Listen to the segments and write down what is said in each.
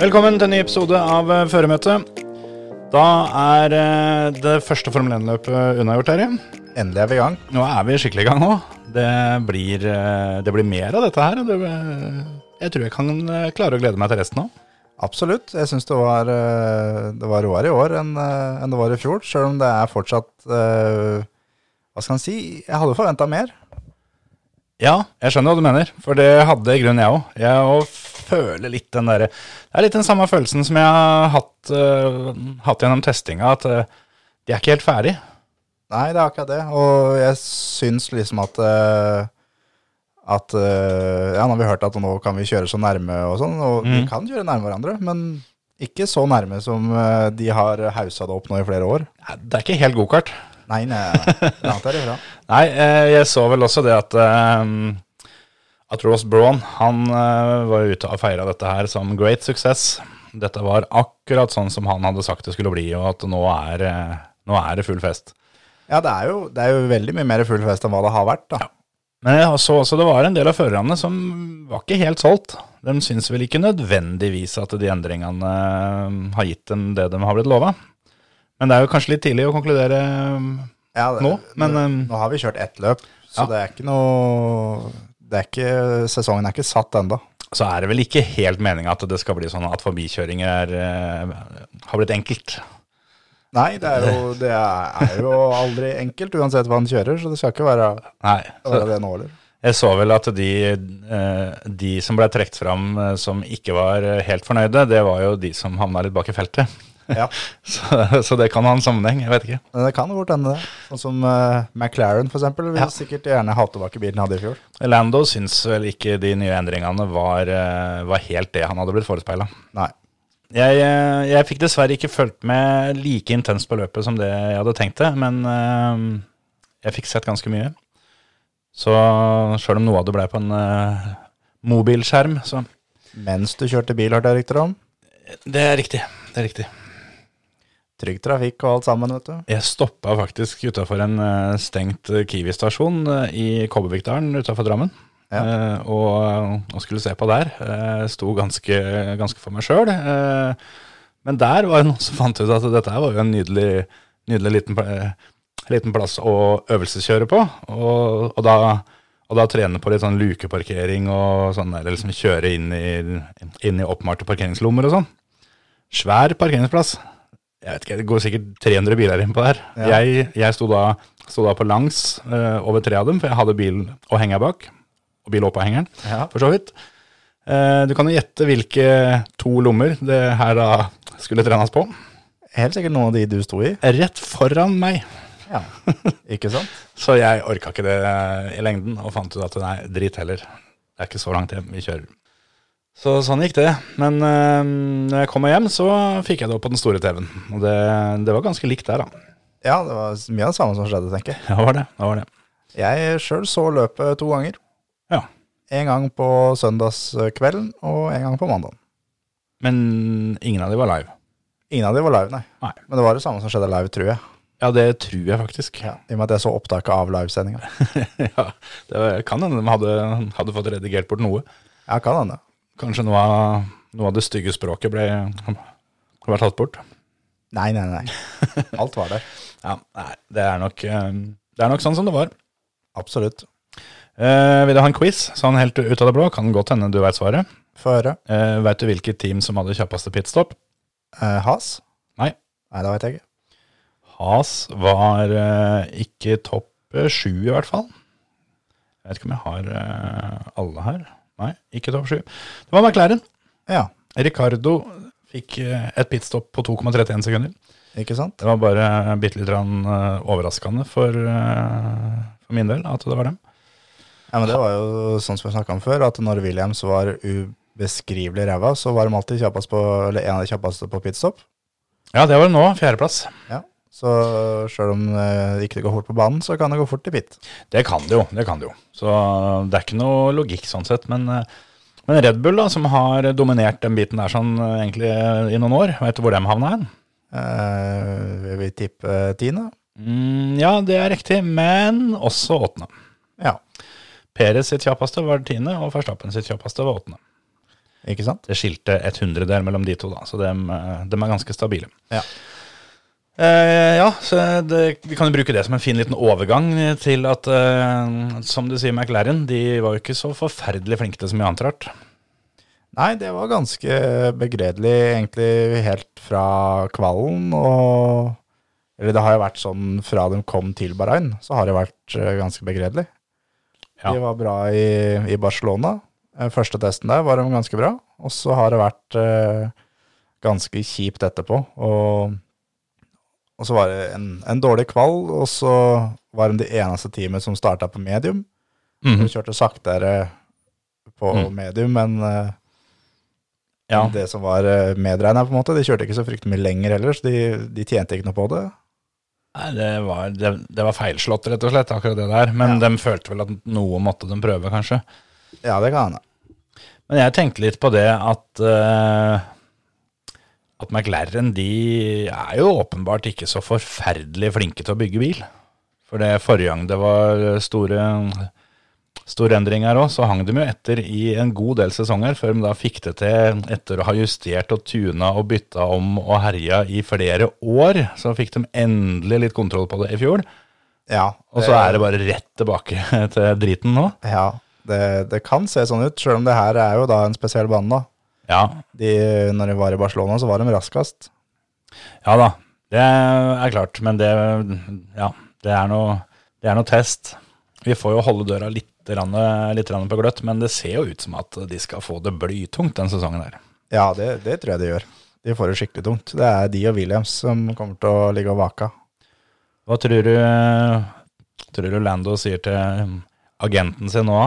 Velkommen til en ny episode av eh, Føremøtet. Da er eh, det første Formel 1-løpet unnagjort, Terje. Endelig er vi i gang. Nå er vi skikkelig i gang nå. Det blir, eh, det blir mer av dette her. Det, jeg tror jeg kan klare å glede meg til resten nå. Absolutt. Jeg syns det var, det var råere i år enn enn det var i fjor. Sjøl om det er fortsatt Hva skal en si? Jeg hadde forventa mer. Ja, jeg skjønner hva du mener, for det hadde i grunnen jeg òg. Jeg òg føler litt den derre Det er litt den samme følelsen som jeg har hatt, uh, hatt gjennom testinga, at uh, de er ikke helt ferdig. Nei, det er akkurat det. Og jeg syns liksom at uh, at Ja, nå har vi hørt at nå kan vi kjøre så nærme og sånn, og vi Mm. kan kjøre nærme hverandre, men ikke så nærme som de har hausa det opp nå i flere år. Det er ikke helt gokart. Nei, nei. Nei, jeg så vel også det at eh, at Ross Braun han eh, var ute og feira dette her som great success. Dette var akkurat sånn som han hadde sagt det skulle bli, og at nå er, eh, nå er det full fest. Ja, det er, jo, det er jo veldig mye mer full fest enn hva det har vært, da. Men jeg så også det var en del av førerne som var ikke helt solgt. De syns vel ikke nødvendigvis at de endringene eh, har gitt dem det de har blitt lova. Men det er jo kanskje litt tidlig å konkludere. Ja, det, Nå, men, nå, nå har vi kjørt ett løp, så Ja. det er ikke noe er ikke, Sesongen er ikke satt ennå. Så er det vel ikke helt meninga at det skal bli sånn at forbikjøringer er, eh, har blitt enkelt. Nei, det er, jo, det er, jo aldri enkelt uansett hva han kjører, så det skal ikke være, Nei, være det nå heller. Jeg så vel at de, eh, de som ble trukket fram eh, som ikke var helt fornøyde, det var jo de som havna litt bak i feltet. Ja, Så, så det kan ha en sammenheng, jeg vet ikke. det kan godt hende det. Sånn som uh, McLaren eksempel, vil Ja. sikkert gjerne ha tilbake bilen hadde i fjor. Lando syns vel ikke de nye endringene var, uh, var helt det han hadde blitt forespeila. Jeg, eh, jeg fikk dessverre ikke fulgt med like intenst på løpet som det jeg hadde tenkt det, men jeg fikk sett ganske mye. Så sjøl om noe av det ble på en mobilskjerm, så Mens du kjørte bil, hørte jeg rykter om. Det er riktig. Det er riktig. Trygg trafikk og alt sammen, vet du. Jeg stoppa faktisk utafor en eh, stengt eh, Kiwi-stasjon eh, i Kobbervikdalen utafor Drammen. Ja. eh, og, og skulle se på der. Eh, sto ganske, ganske for meg sjøl. men der var det noen som fant ut at dette var jo en nydelig, nydelig liten, eh, liten plass å øvelseskjøre på. Og, og, da, og da trene på litt sånn lukeparkering og sånn der, liksom kjøre inn i, inn i oppmalte parkeringslommer og sånn. Svær parkeringsplass. Jeg vet ikke, Det går sikkert 300 biler innpå der. Ja. Jeg, jeg sto, da, sto da på langs uh, over tre av dem, for jeg hadde bil å henge bak. Og bil oppå hengeren, Ja. for så vidt. Uh, du kan jo gjette hvilke to lommer det her da skulle trenes på. Helt sikkert noen av de du sto i. Rett foran meg. Ja, ikke sant? Så jeg orka ikke det eh, i lengden, og fant ut at nei, drit heller. Det er ikke så langt hjem vi kjører. Så sånn gikk det. Men eh, når jeg kom hjem, så fikk jeg det opp på den store TV-en. Og det, det var ganske likt der, da. Ja, det var mye av det samme som skjedde, tenker jeg. Ja, var det. det, var det. Jeg sjøl så løpet to ganger. Ja. En gang på søndagskvelden og en gang på mandag. Men ingen av de var live. Ingen av de var live, nei. Nei. Men det var det samme som skjedde live, tror jeg. Ja, det tror jeg faktisk. I og med at jeg så opptaket av livesendinga. ja, det var- kan hende de hadde, hadde fått redigert bort noe. Ja, kan hende. Kanskje noe av, noe av det stygge språket ble, ble tatt bort. Nei, nei, nei. Alt var der. Ja, nei, det er nok, eh, det er nok sånn som det var. Absolutt. Eh, vil du ha en quiz, sånn helt ut av det blå? Kan godt hende du veit svaret. Få høre. Eh, vet du hvilket team som hadde kjappeste pitstop? Eh, Has? Nei. Nei, det vet jeg ikke. Has var eh, ikke topp sju, i hvert fall. Jeg vet ikke om jeg har eh, alle her. Nei, ikke topp sju. Det var McLaren. Ja, Ricardo fikk eh, et pitstop på 2,31 sekunder. ikke sant? Det var bare bitte litt eh, overraskende for, eh, for min del at det var dem. Ja, men det var jo sånn som vi snakka om før, at når Williams var ubeskrivelig ræva, så var de alltid kjappest på, eller en av de kjappeste på pitstop. Ja, det var det nå. Fjerdeplass. Ja. Så sjøl om det ikke går fort på banen, så kan det gå fort i pit. Det kan det jo. det kan det jo. Så det er ikke noe logikk sånn sett. Men, eh, men Red Bull, da, som har dominert den biten der sånn eh, egentlig i noen år, vet du hvor de havna hen? Eh, vil vi tippe tiende? Mm, ja, det er riktig, men også åttende. Ja, Peres sitt kjappeste var tiende, og Verstappen sitt kjappeste var åttende. ikke sant? Det skilte et hundredel mellom de to, da, så de, er ganske stabile. Ja. Eh, ja, så det, vi kan jo bruke det som en fin liten overgang til at, uh, som du sier, McLaren, de var jo ikke så forferdelig flinke til så mye annet rart. Nei, det var ganske begredelig egentlig helt fra kvallen og Eller det har jo vært sånn fra de kom til Bahrain, så har det vært eh, ganske begredelig. Ja. De var bra i, i Barcelona. Første testen der var de ganske bra. Og så har det vært uh, ganske kjipt etterpå. Og, og så var det en, en dårlig kvall, og så var de det eneste teamet som starta på medium. Mhm. De kjørte saktere på Mm. medium, men uh, Ja. det som var eh, medregna, på en måte. De kjørte ikke så fryktelig mye lenger heller, så de, de tjente ikke noe på det. Nei, det var, det, det var feilslått, rett og slett, akkurat det der. Men Ja. de følte vel at noe måtte de prøve, kanskje. Ja, det kan hende. Men jeg tenkte litt på det at eh, At McLaren de er jo åpenbart ikke så forferdelig flinke til å bygge bil. For det forrige gang det var store, store endringer òg, så hang de jo etter i en god del sesonger før de da fikk det til, etter å ha justert og tuna og bytta om og herja i flere år, så fikk de endelig litt kontroll på det i fjor. Ja, Og så er det bare rett tilbake til driten nå. Ja, det, det kan se sånn ut, sjøl om det her er jo da en spesiell bane, da. Ja, De, når de var i Barcelona, så var de raskest. Ja da, det er klart, men det, ja, det er noe, det er noe test. Vi får jo holde døra litt, litt på gløtt, men det ser jo ut som at de skal få det blytungt den sesongen der. Ja, det, det tror jeg de gjør. De får det skikkelig tungt. Det er de og Williams som kommer til å ligge og vake. Hva tror du, tror du Lando sier til agenten sin nå?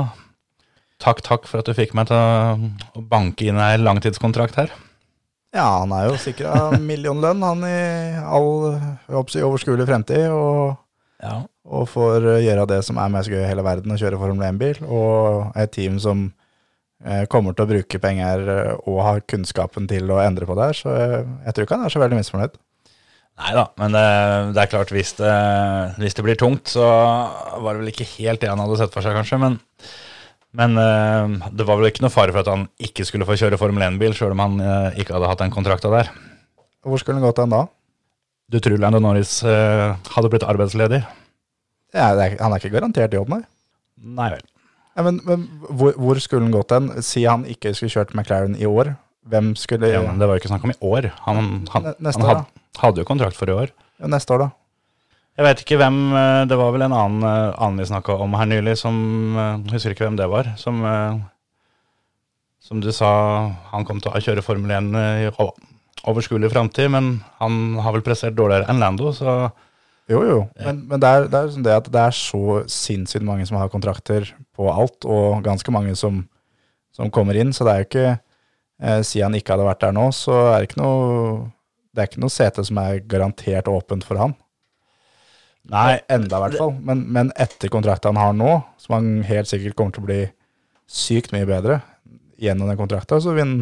Takk, takk for at du fikk meg til å banke inn ei langtidskontrakt her. Ja, han er jo sikra millionlønn, han i all si, overskuelig fremtid. Og, Ja. og får gjøre det som er mest gøy i hele verden, å kjøre Formel 1-bil. Og et team som eh, kommer til å bruke penger eh, og har kunnskapen til å endre på det her. Så jeg, jeg tror ikke han er så veldig misfornøyd. Nei da, men det, det er klart, hvis det, hvis det blir tungt, så var det vel ikke helt det han hadde sett for seg, kanskje. Men, men uh, det var vel ikke noe fare for at han ikke skulle få kjøre Formel 1-bil, sjøl om han uh, ikke hadde hatt den kontrakta der. Hvor skulle han gått hen da? Du tror Lando Norris uh, hadde blitt arbeidsledig? Ja, er, han er ikke garantert jobb, nei. Nei vel. Ja, men men hvor, hvor skulle han gått hen? Si han ikke skulle kjørt McLaren i år. Hvem skulle Ja, men det var jo ikke snakk om i år. Han, han, Ne- neste han had, hadde jo kontrakt for i år. Ja, Neste år, da? Jeg vet ikke hvem eh, Det var vel en annen, eh, annen vi snakka om her nylig, som jeg Husker ikke hvem det var. Som, eh, som du sa, han kom til å kjøre Formel 1 i overskuelig framtid, men han har vel prestert dårligere enn Lando, så Jo, jo. Men, men det, er, det er sånn det at det er så sinnssykt mange som har kontrakter på alt, og ganske mange som, som kommer inn. Så det er jo ikke eh, Siden han ikke hadde vært der nå, så er det ikke noe Det er ikke noe sete som er garantert åpent for han. Nei, Enda, i hvert fall. Men, men etter kontrakten han har nå, som han helt sikkert kommer til å bli sykt mye bedre gjennom den kontrakten, så vil han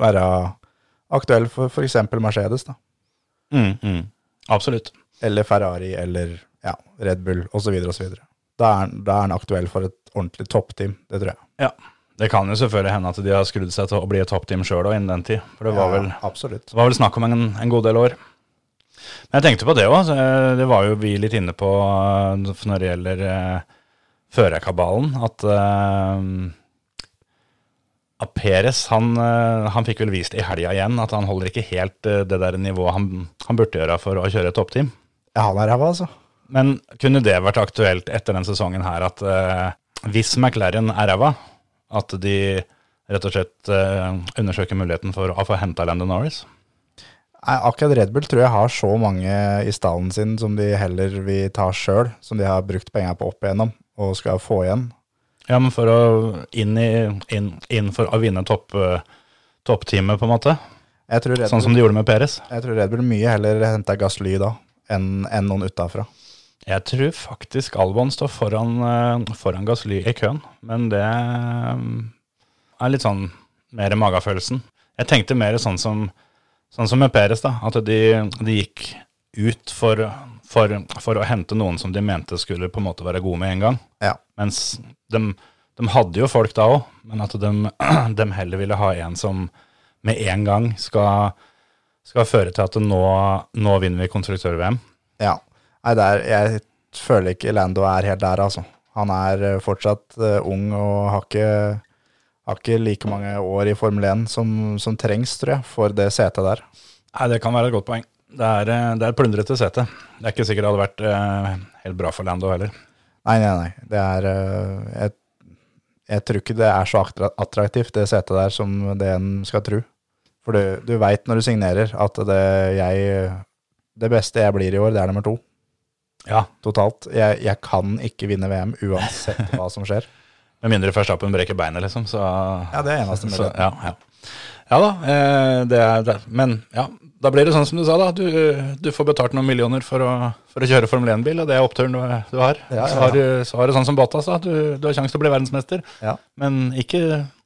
være aktuell for f.eks. Mercedes, da. mm, mm, absolutt. Eller Ferrari, eller ja, Red Bull, osv. osv. Da er da er han aktuell for et ordentlig toppteam, det tror jeg. Ja. Det kan jo selvfølgelig hende at de har skrudd seg til å bli et toppteam sjøl innen den tid. For det var, Ja, vel, det var vel snakk om en, en god del år. Men jeg tenkte på det òg. Det var jo vi litt inne på eh, når det gjelder eh, førerkabalen. At, eh, at Peres han, eh, han fikk vel vist i helga igjen at han holder ikke helt eh, det der nivået han, han burde gjøre for å kjøre et toppteam. Ja, han er ræva, altså. Men kunne det vært aktuelt etter den sesongen her at eh, hvis McLaren er ræva, at de rett og slett eh, undersøker muligheten for å få henta Landon Norris? Akkurat Red Bull tror jeg har så mange i stallen sin som de heller vil ta sjøl, som de har brukt penger på opp igjennom og skal få igjen. Ja, men for å inn, i, inn, inn for å vinne topp, eh, på en måte. Red Sånn som de gjorde med Peres. jeg tror Red Bull mye heller henta Gassly da, enn enn noen utafra. Jeg tror faktisk Albon står foran, eh, foran Gassly i køen, men det eh, er litt sånn mer magefølelsen. Jeg tenkte mer sånn som, sånn som med Peres, da. At de, de gikk ut for, for, for å hente noen som de mente skulle på en måte være gode med en gang. Ja. Mens de, de hadde jo folk da òg, men at de, de heller ville ha en som med en gang skal, skal føre til at nå, nå vinner vi konstruktør-VM. Ja. Nei, der, jeg føler ikke Lando er helt der, altså. Han er eh, fortsatt uh, ung og har ikke, har ikke like mange år i Formel 1 som, som trengs, tror jeg, for det setet der. Nei, det kan være et godt poeng. Det er, eh, det er et plundrete sete. Det er ikke sikkert det hadde vært eh, helt bra for Lando heller. Nei, nei, nei. Det er eh, jeg, jeg tror ikke det er så attraktivt, det setet der, som det en skal tro. For du, du veit når du signerer at det jeg Det beste jeg blir i år, det er nummer to. Ja, Totalt. Jeg, jeg kan ikke vinne VM uansett hva som skjer. Med mindre Verstappen brekker beinet, liksom. Så, Ja, det er eneste så, ja, ja. ja da, eh, det er det. Men ja, da blir det sånn som du sa, da. Du, du får betalt noen millioner for å, for å kjøre Formel 1-bil, og det er oppturen du, du har. Så, har du, så har du sånn som Bottas, da. Du, du har sjanse til å bli verdensmester. Men ikke,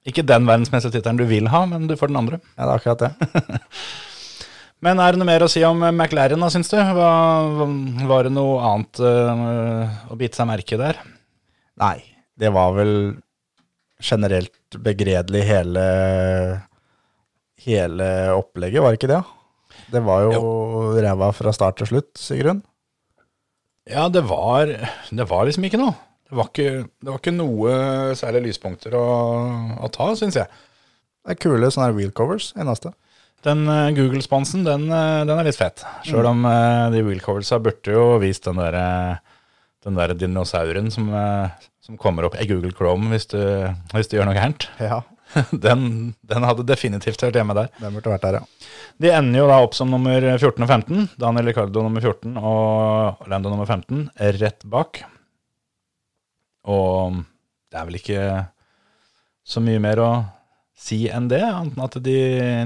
ikke den verdensmestertittelen du vil ha, men du får den andre. Ja, det er akkurat det. Men er det noe mer å si om McLaren, da, syns du? Hva- var det noe annet eh, å bite seg merke der? Nei, det var vel generelt begredelig hele, hele opplegget, var det ikke det? Det var jo ræva fra start til slutt, Sigrun. Ja, det var, det var liksom ikke noe. Det var ikke, det var ikke noe særlig lyspunkter å, å ta, syns jeg. Det er kule sånne wheel covers, eneste. Den uh, Google-sponsen, den, uh, den er litt fet. Sjøl om uh, de wheelcoversa burde jo vist den der, eh, den der dinosauren som, som kommer opp i Google Chrome hvis du, hvis du gjør noe gærent. Ja, Den, den hadde definitivt hørt hjemme der. den burde vært der, ja. De ender jo da opp som nummer 14 og 15. Daniel Ricardo nummer 14 og Lando nummer 15 rett bak. Og det er vel ikke så mye mer å si enn det, annet enn at de,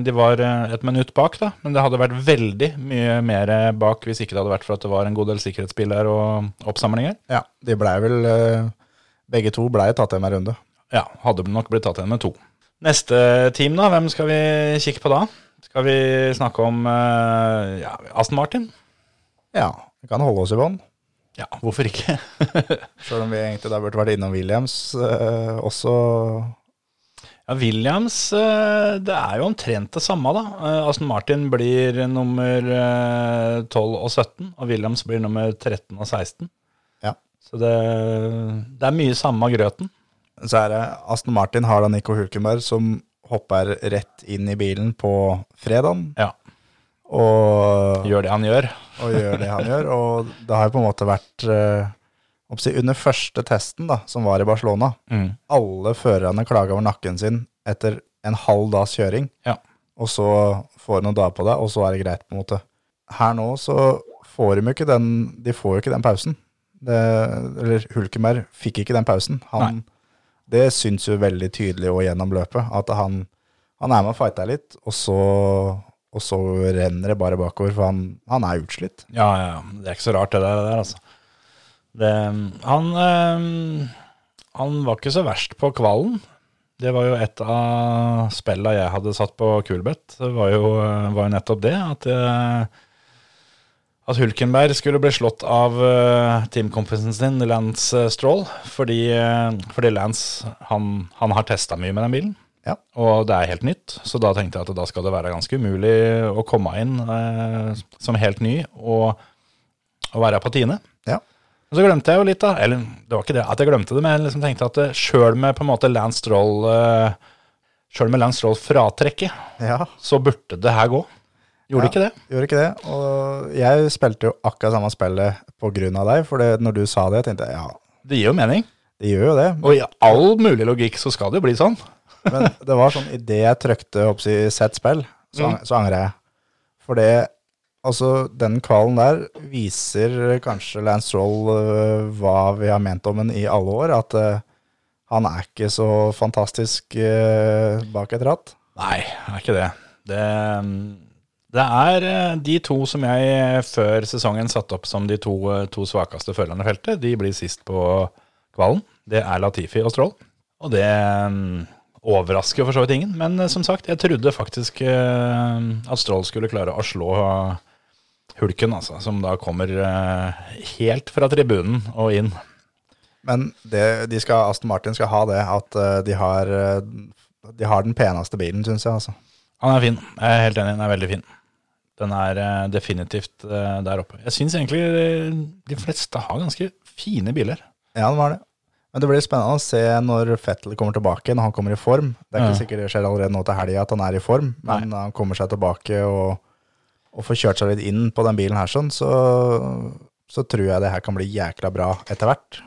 de var et minutt bak, da. Men det hadde vært veldig mye mer bak hvis ikke det hadde vært for at det var en god del sikkerhetsbiler og oppsamlinger. Ja, de blei vel eh, Begge to blei tatt hjem en runde. Ja, hadde nok blitt tatt igjen med to. Neste team, da. Hvem skal vi kikke på da? Skal vi snakke om eh, ja, Aston Martin? Ja, vi kan holde oss i bånn. Ja, hvorfor ikke? Sjøl om vi egentlig da burde vært innom Williams eh, også. Ja, Williams, eh, det er jo omtrent det samme, da. Eh, Aston Martin blir nummer eh, 12 og 17, og Williams blir nummer 13 og 16. Ja. Så det, det er mye samme grøten. Så er det Aston Martin har da Nico Hulkenberg som hopper rett inn i bilen på fredagen Ja, og, gjør det han gjør. og gjør det han gjør. Og det har jo på en måte vært eh, Under første testen, da, som var i Barcelona, Mm. alle førerne klaga over nakken sin etter en halv dags kjøring. Ja. Og så får du noen dager på deg, og så er det greit, på en måte. Her nå så får de jo ikke den De får jo ikke den pausen. Eller Hulkenberg fikk ikke den pausen. Han, det syns jo veldig tydelig og gjennom løpet, at han, han er med og fighter litt, og så, og så renner det bare bakover, for han, han er utslitt. Ja, ja, ja. Det er ikke så rart, det der, det der altså. Det, han, øh, han var ikke så verst på kvalen. Det var jo et av spilla jeg hadde satt på Kulbeth. Det var jo, var jo nettopp det. At, eh, at Hulkenberg skulle bli slått av uh, teamkompisen sin, Lance uh, Stroll. Fordi, uh, fordi Lance han, han har testa mye med den bilen. Ja. Og det er helt nytt, så da tenkte jeg at da skal det være ganske umulig å komme inn som helt ny og, og være på tiende. Ja. Og så glemte jeg jo litt, da. Eller det var ikke det at jeg glemte det, men jeg liksom tenkte at sjøl med på en måte Lance Stroll Sjøl med Lance Stroll fratrekket, ja. så burde det her gå. Gjorde Ja. ikke det? Gjorde ikke det. Og jeg spilte jo akkurat samme spillet på grunn av deg, for det, når du sa det, tenkte jeg ja, Det gir jo mening. det gjør jo det. Og i all mulig logikk så skal det jo bli sånn. Men det var sånn, idet jeg trykte opp i sett spill, så, Mm. så angrer jeg. For det, altså, den kvalen der viser kanskje Lance Stroll uh, hva vi har ment om ham i alle år, at uh, han er ikke så fantastisk uh, bak et ratt. Nei, er ikke det. Det, det er eh, de to som jeg før sesongen satte opp som de to, eh, to svakeste førerne i feltet. De blir sist på kvalen. Det er Latifi og Stroll. Og det mm, overrasker for så vidt ingen. Men eh, som sagt, jeg trodde faktisk eh, at Stroll skulle klare å slå eh, Hulken, altså. Som da kommer eh, helt fra tribunen og inn. Men det, de skal, Aston Martin skal ha det, at eh, de har, eh, de har den peneste bilen, syns jeg. altså. Han er fin. Jeg er helt enig, Han er veldig fin. Den er eh, definitivt eh, der oppe. Jeg syns egentlig eh, de fleste har ganske fine biler. Ja, det var det. Men det blir spennende å se når Fettel kommer tilbake, når han kommer i form. Det er ikke Ja. sikkert det skjer allerede nå til helga at han er i form, men når han kommer seg tilbake og, og får kjørt seg litt inn på den bilen her, sånn, så, så tror jeg det her kan bli jækla bra etter hvert.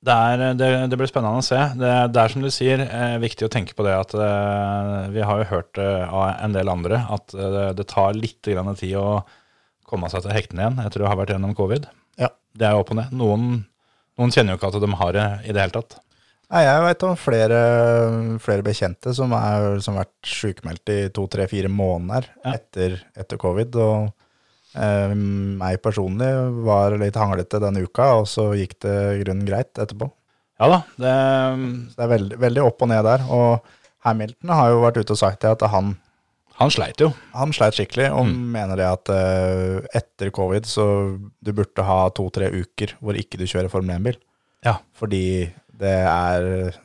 Det, er, det, det blir spennende å se. Det, det er som du sier, eh, viktig å tenke på det at eh, vi har jo hørt eh, av en del andre at eh, det tar litt grann tid å komme seg til hektene igjen etter å ha vært gjennom covid. Ja. Det er jo opp og ned. Noen, noen kjenner jo ikke at de har det i det hele tatt. Nei, jeg vet om flere, flere bekjente som, som har vært sykemeldt i to, tre, fire måneder Ja. etter, etter covid. Og eh, meg personlig var litt hanglete denne uka, og så gikk det grunnen greit etterpå. Ja da, det, det er veldig, veldig opp og ned der. Og Hamilton har jo vært ute og sagt at han, han sleit jo. han sleit skikkelig, og mener det at eh, etter covid så du burde ha to-tre uker hvor ikke du kjører Formel 1-bil. Ja. Fordi det er,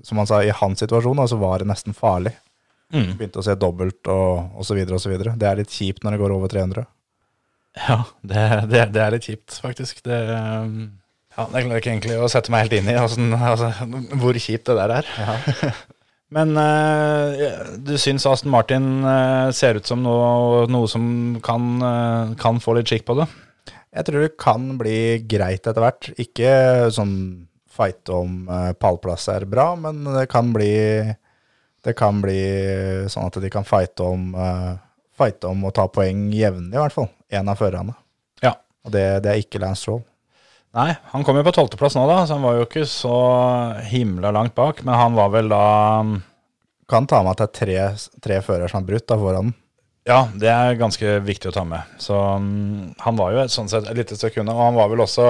som han sa, i hans situasjon så var det nesten farlig. Mm. Begynte å se dobbelt og, så videre. Det er litt kjipt når det går over 300. Ja, det, det, det er litt kjipt, faktisk. Det, um, ja, jeg klarer ikke egentlig å sette meg helt inn i altså, altså, hvor kjipt det der er. Men uh, du syns Aston Martin uh, ser ut som noe, noe som kan, uh, kan få litt skikk på det? Jeg tror det kan bli greit etter hvert. Ikke sånn fight om pallplass er bra, men det kan bli det kan bli sånn at de kan fighte om, fighte om å ta poeng jevnlig, i hvert fall. En av førerne. Ja. Og det, det er ikke Lance Stroll. Nei, han kom jo på tolvteplass nå, da, så han var jo ikke så himla langt bak. Men han var vel da Kan ta med at det er tre, tre førere som har brutt da foran. Ja, det er ganske viktig å ta med. Så mm, han var jo et, sånn sett et lite stykke unna, og han var vel også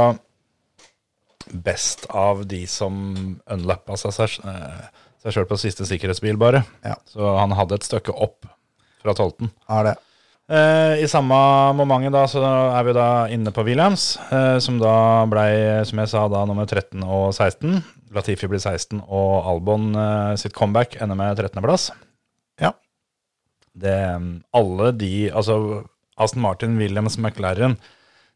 best av de som unlappa seg seg eh, sjøl på siste sikkerhetsbil, bare. Ja. Så han hadde et stykke opp fra tolvten. Har det. Eh, I samme momentet da, så er vi da inne på Williams, eh, som da blei, som jeg sa, da nummer 13 og 16. Latifi blir 16, og Albon eh, sitt comeback ender med 13.-plass. Ja. Det, alle de, altså Aston Martin, Williams, McLaren,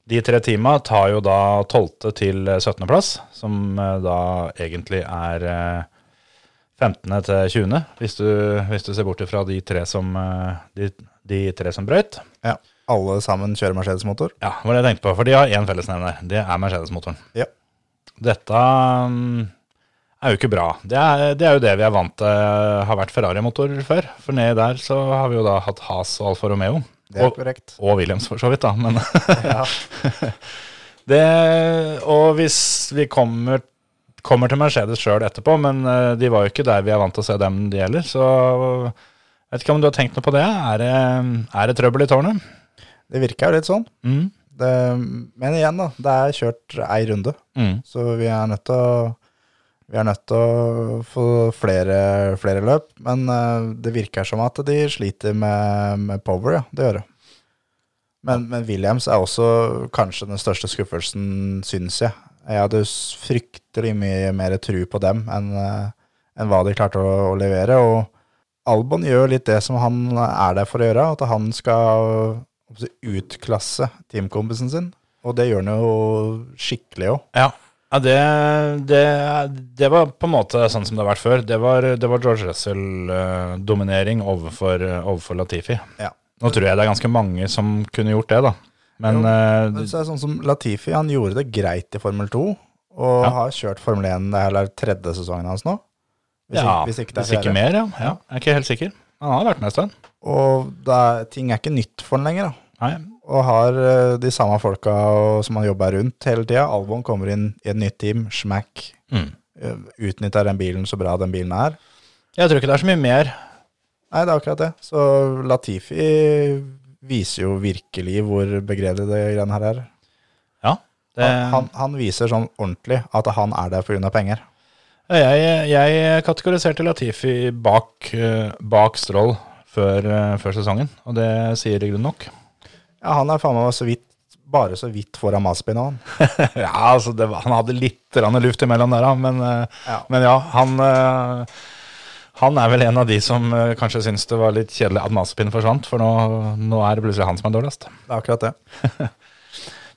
de tre teama tar jo da 12. til 17. plass, som da egentlig er eh, 15. til 20., hvis du, hvis du ser bort fra de tre som, de, de tre som brøyt. Ja. Alle sammen kjører Mercedes-motor. Ja, det var det jeg tenkte på, for de har én fellesnevner. Det er Mercedes-motoren. Ja. Dette mm, er jo ikke bra. Det er, det er jo det vi er vant til har vært Ferrari-motorer før. For nedi der så har vi jo da hatt Has og Alfa Romeo. Det er og, korrekt. og Williams, for så vidt, da. Men Ja. det Og hvis vi kommer, kommer til Mercedes sjøl etterpå, men eh, de var jo ikke der vi er vant til å se dem, de heller, så vet ikke om du har tenkt noe på det? Er det, er det trøbbel i tårnet? Det virker jo litt sånn. Mm. Det, men igjen, da. Det er kjørt ei runde. Mm. Så vi er nødt til å vi er nødt til å få flere, flere løp, men eh, det virker som at de sliter med, med power, ja. Det gjør det. Men, men Williams er også kanskje den største skuffelsen, syns jeg. Jeg hadde fryktelig mye mer tru på dem enn eh, enn hva de klarte å, å levere. Og Albon gjør litt det som han er der for å gjøre, at han skal utklasse teamkompisen sin. Og det gjør han jo skikkelig òg. Ja, ja det, det, det var på en måte sånn som det har vært før. Det var, det var George Russell-dominering overfor, overfor Latifi. Ja. Nå tror jeg det er ganske mange som kunne gjort det, da. Men Jo, eh, Men så er det sånn som Latifi, han gjorde det greit i Formel 2, og Ja. har kjørt Formel 1, det er tredje sesongen hans nå. Hvis, ja, ikke, hvis ikke det hvis ikke mer, ja. ja. Jeg er ikke helt sikker. Han har vært med en stund. Og er, ting er ikke nytt for han lenger, da. Nei. Og har eh, de samme folka som han jobber rundt hele tida. Albon kommer inn i et nytt team, smack, Mm. Utnytter den bilen så bra den bilen er. Jeg tror ikke det er så mye mer. Nei, det er akkurat det. Så Latifi viser jo virkelig hvor begredelig det greiene her er. Ja. Det, Han, han, han viser sånn ordentlig at han er der pga. penger. Jeg, jeg kategoriserte Latifi bak, eh, bak Stroll før, eh, før sesongen, og det sier i grunnen nok. Ja, han er faen meg så vidt, bare så vidt foran Maspin og han. ja, altså det var, Han hadde litt luft imellom der, men eh, Ja. men ja han, han er vel en av de som kanskje syns det var litt kjedelig at Maspin forsvant, for nå, nå er det plutselig han som er dårligst. Det er akkurat det.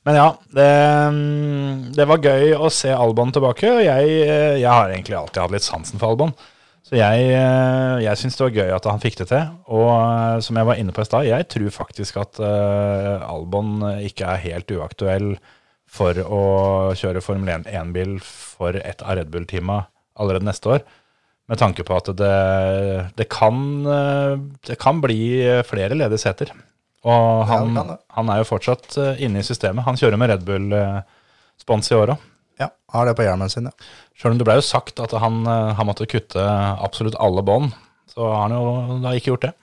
Men ja, det, mm, det var gøy å se Albon tilbake. Og jeg, eh, jeg har egentlig alltid hatt litt sansen for Albon. Så jeg, eh, jeg syns det var gøy at han fikk det til. Og eh, som jeg var inne på i stad, jeg tror faktisk at uh, Albon ikke er helt uaktuell for å kjøre Formel 1-bil for et av Red Bull-teama allerede neste år. Med tanke på at det, det, kan, det kan bli flere ledige seter. Og han, ja, han er jo fortsatt eh, inne i systemet. Han kjører med Red Bull-spons i år òg. Ja, har det på hjelmen sin, ja. Sjøl om det ble jo sagt at han, eh, han måtte kutte absolutt alle bånd, så har han jo da ikke gjort det.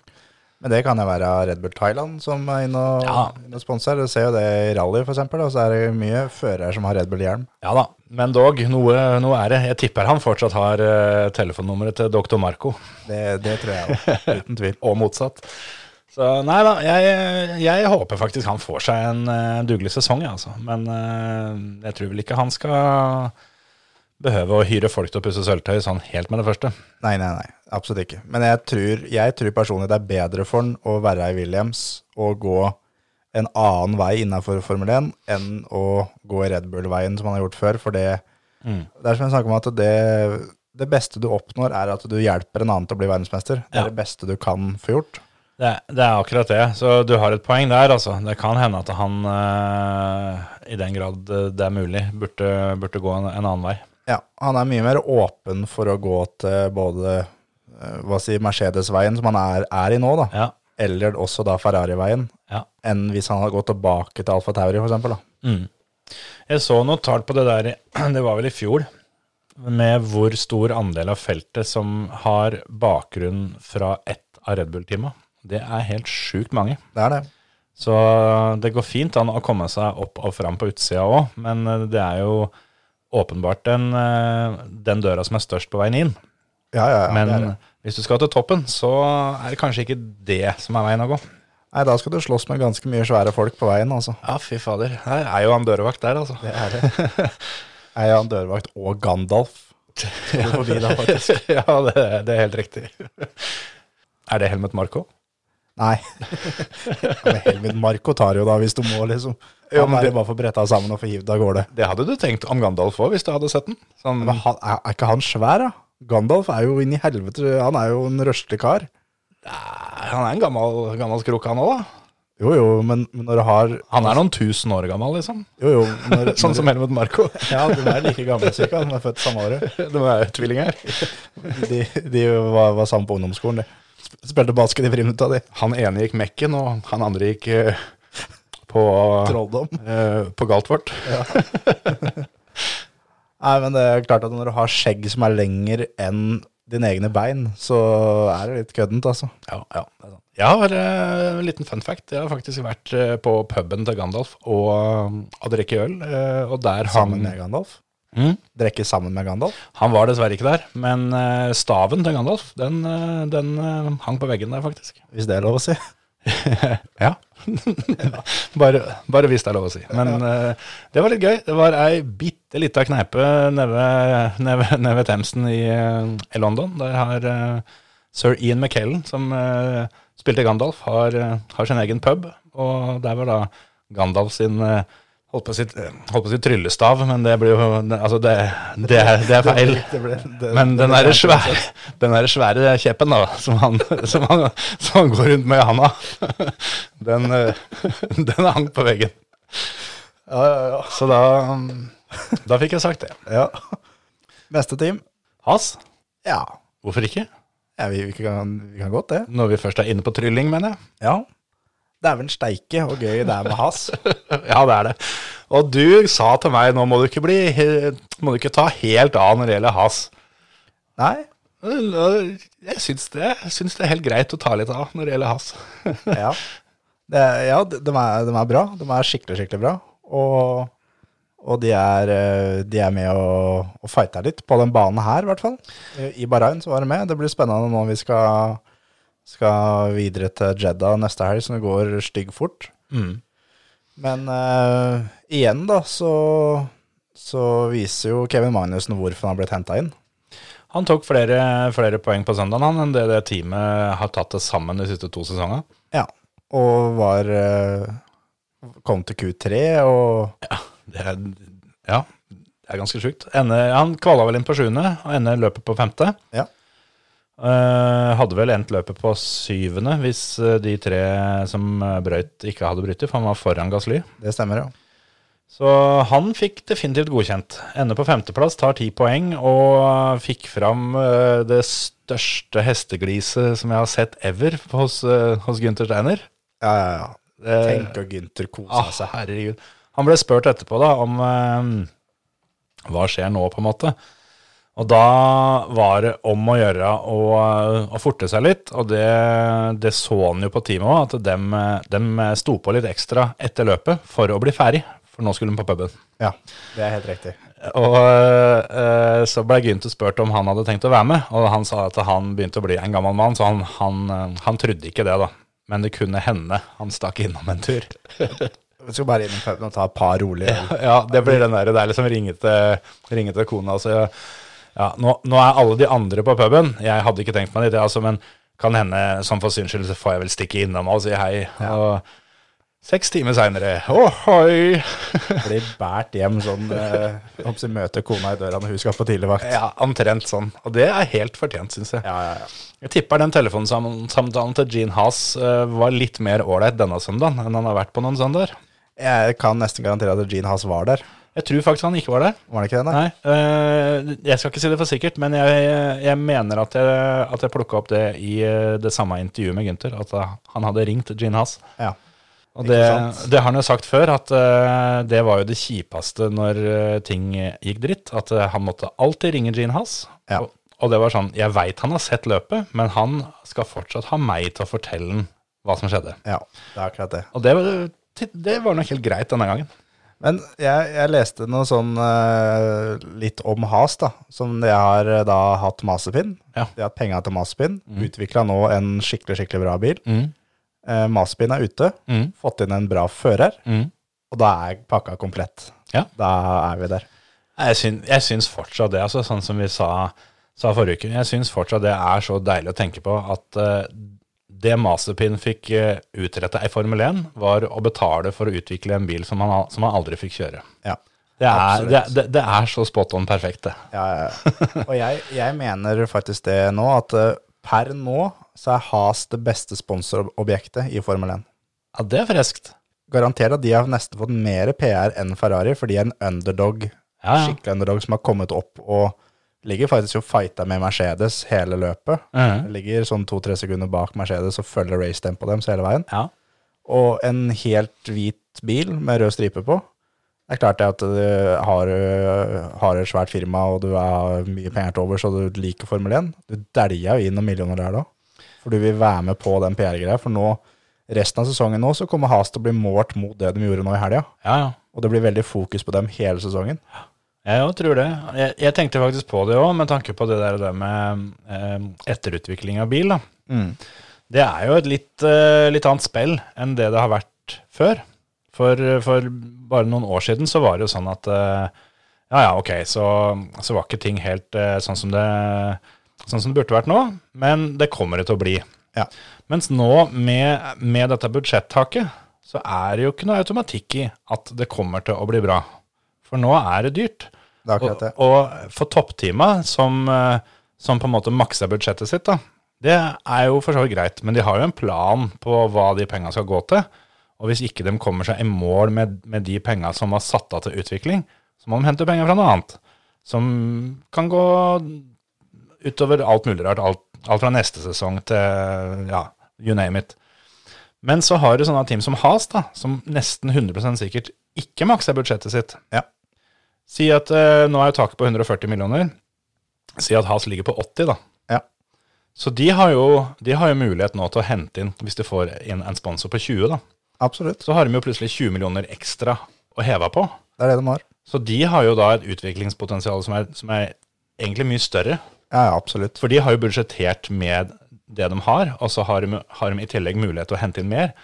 Men det kan jo være Red Bull Thailand som er inne og, Ja. og sponser. Du ser jo det i rally, eksempel, og så er det mye førere som har Red Bull-hjelm. Ja da, men dog, noe, noe er det. Jeg tipper han fortsatt har uh, telefonnummeret til doktor Marco, Det, det tror jeg òg, uten tvil. og motsatt. Så nei da, jeg, jeg håper faktisk han får seg en uh, dugelig sesong, jeg, altså. Men uh, jeg tror vel ikke han skal behøve å hyre folk til å pusse sølvtøy sånn helt med det første. Nei, nei, nei, absolutt ikke. Men jeg tror, jeg tror personlig det er bedre for han å være i Williams og gå en annen vei innenfor Formel 1 enn å gå i Red Bull-veien som han har gjort før. For det, det er som jeg snakker om at det, det beste du oppnår, er at du hjelper en annen til å bli verdensmester. Det er Ja. det beste du kan få gjort. Det, det er akkurat det. Så du har et poeng der, altså. Det kan hende at han, eh, i den grad det er mulig, burde, burde gå en, en annen vei. Ja, han er mye mer åpen for å gå til både eh, hva si, Mercedes-veien, som han er, er i nå, da, Ja. eller også da Ferrari-veien, ja. enn hvis han hadde gått tilbake til Alfa Tauri, eksempel. Mm. Jeg så noe tall på det der, det var vel i fjor, med hvor stor andel av feltet som har bakgrunn fra ett av Red Bull-teama. Det er helt sjukt mange. Det er det. Så det går fint an å komme seg opp og fram på utsida òg, men eh, det er jo åpenbart den, eh, den døra som er størst på veien inn. Ja, ja, ja, Men det det. hvis du skal til toppen, så er det kanskje ikke det som er veien å gå. Nei, da skal du slåss med ganske mye svære folk på veien, altså. Ja, fy fader. Det er jo han dørvakt der, altså. Det er det. Er jo han dørvakt og Gandalf? Forbi da, faktisk? ja, det, det er helt riktig. er det Helmet Marco? Nei. Ja, men Helmut Marco tar jo da, hvis du må, liksom. Ja, Han men er det- bare for bretta sammen og få hivd av gårde. Det hadde du tenkt om Gandalf òg, hvis du hadde sett den. Sånn, Men han, er, er ikke han svær, da? Gandalf er jo inn i helvete, han er jo en røslig kar. han er en gammel, gammel skrok, han òg, da. Jo, jo, men men når du har Han er noen tusen år gammel, liksom. Jo, jo. Når, Sånn når, som Helmut Marco. Ja, de er like gamle, cirka. De er født samme året. De er tvillinger. De, de var, var sammen på ungdomsskolen, de. Sp- Spilte basket i friminutta, de. Han ene gikk Mekken, og han andre gikk eh, på, Trolldom. eh, på Galtvort. Nei, men det er klart at når du har skjegg som er lenger enn dine egne bein, så er det litt køddent, altså. Ja, ja, det er sant. Jeg har eh, en liten fun fact. Jeg har faktisk vært eh, på puben til Gandalf og, og drikke øl. eh, og der Sammen han, med Gandalf. Mm. Drikke sammen med Gandalf. han var dessverre ikke der, men eh, staven til Gandalf, den, eh, den eh, hang på veggen der, faktisk. Hvis det er lov å si. Ja. bare, bare hvis det er lov å si. Men uh, det var litt gøy. Det var ei bitte lita kneipe nede ved- nede nede ved Thamesen i, i London. Der har uh, sir Ian McKellen, som uh, spilte Gandalf, har, har sin egen pub. Og der var da Gandalf sin eh, Holdt på, å si, si tryllestav, men det blir jo Altså, det, det, er, det er feil. Det ble- det- Men den derre der svære, der svære kjeppen da, som han, som, han, som han går rundt med i handa, den, eh, den hang på veggen. Ja, ja, ja. Så da, da fikk jeg sagt det. ja. Neste team? Has? Ja. Hvorfor ikke? ja vi, vi, kan, vi kan godt det. Når vi først er inne på trylling, mener jeg. Ja. Dæven steike og gøy det er med has. Ja, det er det. Og du sa til meg nå må du ikke bli Må du ikke ta helt av når det gjelder has. Nei, Jeg syns det, syns det er helt greit å ta litt av når det gjelder has. ja. Det, ja, de, er, de er bra. De er skikkelig, skikkelig bra. Og, og de, er, eh, de er med og, og fighter litt på den banen her, i hvert fall. I i Bahrain så var de med. Det blir spennende nå vi skal, skal videre til Jeddah neste helg, som det går stygg fort. Men uh, igjen, da, så, så viser jo Kevin Magnussen hvorfor han har blitt henta inn. Han tok flere, flere poeng på søndag enn det det teamet har tatt til sammen de siste to sesongene. Ja. Og var uh, Kom til Q3 og Det er, ja, det er ganske sjukt. Han kvala vel inn på sjuende, og ender løpet på femte. Ja. Eh, hadde vel endt løpet på syvende hvis eh, de tre som eh, brøyt, ikke hadde brytet, for han var foran Gasly. Det stemmer, ja. Så han fikk definitivt godkjent. Ender på femteplass, tar ti poeng og fikk fram det største hestegliset som jeg har sett ever hos, uh, hos Gunther Steiner. Ja, ja, ja. Tenk å Gunther kose ah, seg. herregud. Han ble spurt etterpå da om hva skjer nå, på en måte. Og da var det om å gjøre å, å forte seg litt, og det, det så han jo på teamet òg, at dem, dem sto på litt ekstra etter løpet for å bli ferdig, for nå skulle de på puben. Ja, det er helt riktig. Og øh, så ble Gunther spurt om han hadde tenkt å være med, og han sa at han begynte å bli en gammel mann, så han, han, eh, han trodde ikke det, da. Men det kunne hende han stakk innom en tur. Vi skal bare innom puben og ta et par rolige øl. Ja, det blir den der, det er liksom ringe til, ringe til kona. Altså, ja, nå, nå er alle de andre på puben. Jeg hadde ikke tenkt meg dit, altså, men kan hende, sånn for syns skyld, så får jeg vel stikke innom og si hei. Og seks timer seinere, ohoi! Blir båret hjem sånn eh, møter kona i døra når hun skal på tidligvakt. Ja, omtrent sånn. Og det er helt fortjent, syns jeg. Ja, ja, ja. Jeg tipper den telefonsamtalen til Gene Haas eh, var litt mer ålreit denne søndagen enn han har vært på noen søndager. Jeg kan nesten garantere at Gene Haas var der. Jeg tror faktisk han ikke var der. Var det ikke det? Nei? Nei, eh, jeg skal ikke si det for sikkert, men jeg, jeg mener at jeg, at jeg plukka opp det i eh, det samme intervjuet med Gunther, at eh, han hadde ringt Gene Haas. Ja. Og det, det har han jo sagt før, at det var jo det kjipeste når ting gikk dritt. At han måtte alltid ringe Gene Haas. Ja. Og, og det var sånn, jeg veit han har sett løpet, men han skal fortsatt ha meg til å fortelle hva som skjedde. ja, det er akkurat det. Og det, var- det var nok helt greit denne gangen. Men jeg, jeg leste noe sånn uh, litt om Has, da. Som de har uh, da hatt Masepin. Ja. De har hatt penga til Masepin. Utvikla nå en skikkelig, skikkelig bra bil. Mm. Uh, Masepin er ute. Mm. Fått inn en bra fører. Mm. Og da er pakka komplett. Ja. Da er vi der. Jeg syns, jeg syns fortsatt det, altså, sånn som vi sa, sa forrige uke. Jeg syns fortsatt det er så deilig å tenke på at det Mazepin fikk uh, utretta i Formel 1, var å betale for å utvikle en bil som han, som han aldri fikk kjøre. Ja. Det er, det, det, det er så spot on perfekt, det. Ja, ja. Og jeg, jeg mener faktisk det nå, at eh, per nå så er Has det beste sponsorobjektet i Formel 1. Ja, det er friskt. Garanter at de har nesten fått mer PR enn Ferrari, for de er en underdog, Ja, ja. skikkelig underdog, som har kommet opp og ligger faktisk og fighter med Mercedes hele løpet. Mhm. Ligger sånn to-tre sekunder bak Mercedes og følger racetempoet deres hele veien. Ja. Og en helt hvit bil med rød stripe på. Det er klart det at du har, har et svært firma og du har mye penger til over, så du liker Formel 1. Du dælja jo inn noen millioner der da. For du vil være med på den PR-greia. For nå, resten av sesongen nå, så kommer Has til å bli målt mot det de gjorde nå i helga. ja, ja. Og det blir veldig fokus på dem hele sesongen. Jeg tror det. Jeg, jeg tenkte faktisk på det òg, med tanke på det der, det med eh, etterutvikling av bil. da. Det er jo et litt, eh, litt annet spill enn det det har vært før. For, for bare noen år siden så var det jo sånn at eh, ja ja, ok, så, så var ikke ting helt eh, sånn, som det, sånn som det burde vært nå, men det kommer det til å bli. Ja. Mens nå, med, med dette budsjettaket, så er det jo ikke noe automatikk i at det kommer til å bli bra. For nå er det dyrt. Det. Og, og for toppteama, som, eh, som på en måte makser budsjettet sitt, da, det er jo for så vidt greit. Men de har jo en plan på hva de penga skal gå til. Og hvis ikke de kommer seg i mål med, med de penga som var satt av til utvikling, så må de hente penger fra noe annet. Som kan gå utover alt mulig rart. Alt, alt fra neste sesong til ja, you name it. Men så har du sånne team som Has, da, som nesten 100% sikkert ikke makser budsjettet sitt. Ja. Si at eh, nå er jo taket på 140 millioner. Si at Has ligger på 80, da. Ja. Så de har, jo, de har jo mulighet nå til å hente inn, hvis de får inn en sponsor på 20, da. Absolutt. Så har de jo plutselig 20 millioner ekstra å heve på. Det er det de har. Så de har jo da et utviklingspotensial som er, som er egentlig mye større. Ja, ja, absolutt. For de har jo budsjettert med det de har, og så har de, har de i tillegg mulighet til å hente inn mer.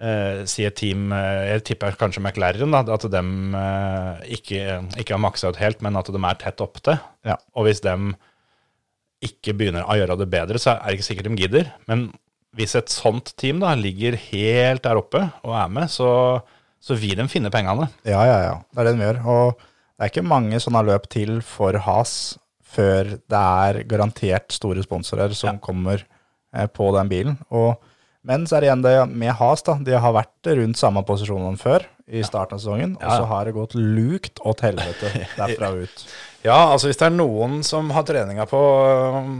Eh, si et team, eh, jeg tipper kanskje McLaren, da, at de eh, ikke, ikke har maksa ut helt, men at de er tett opptil. Ja. Og hvis de ikke begynner å gjøre det bedre, så er det ikke sikkert de gidder. Men hvis et sånt team da ligger helt der oppe og er med, så, så vil de finne pengene. Ja, ja, ja. Det er det de gjør. Og det er ikke mange sånne løp til for Has før det er garantert store sponsorer som kommer eh, på den bilen. Og, men så er det igjen det med Has, da. De har vært rundt samme posisjonene før i starten av sesongen, og så har det gått lukt åt helvete derfra ut. Ja, altså hvis det er noen som har treninga på um,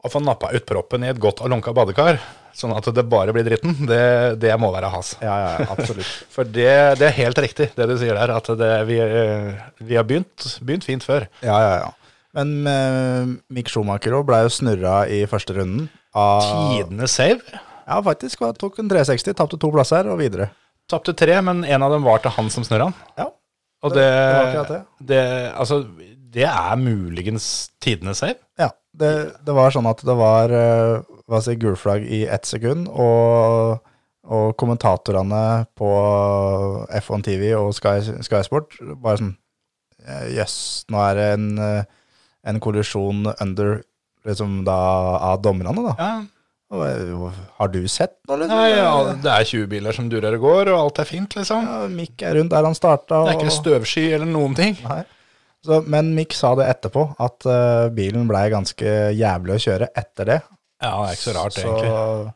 å få nappa ut proppen i et godt og lunka badekar, sånn at det bare blir dritten, det, det må være has. Ja, ja, absolutt. For det, det er helt riktig, det du sier der, at det, vi, eh, vi har begynt, begynt fint før. Ja, ja, ja. Men eh, Mick Schumacher òg ble jo snurra i første runden. Av, Tidenes save. Ja, faktisk. og Tok en 360, tapte to plasser og videre. Tapte tre, men en av dem var til han som snurra han. Ja, Og Det- det, det det. altså, det er muligens tidenes save. ja. Det, det var sånn at det var eh, hva si, gulflagg i ett sekund, og, og kommentatorene på F1 TV og Sky, Sky Sport bare sånn Jøss, yes, nå er det en, eh, en kollisjon under liksom da av dommerne, da. Ja. Og, eh, Har du sett noe, liksom? Nei, ja, det er 20 biler som durer og går, og alt er fint, liksom. Ja, Mick er rundt der han starta. Det er ikke støvsky eller noen ting. Så, men Mick sa det etterpå, at uh, bilen blei ganske jævlig å kjøre etter det. Ja, det er ikke så rart, Så, egentlig.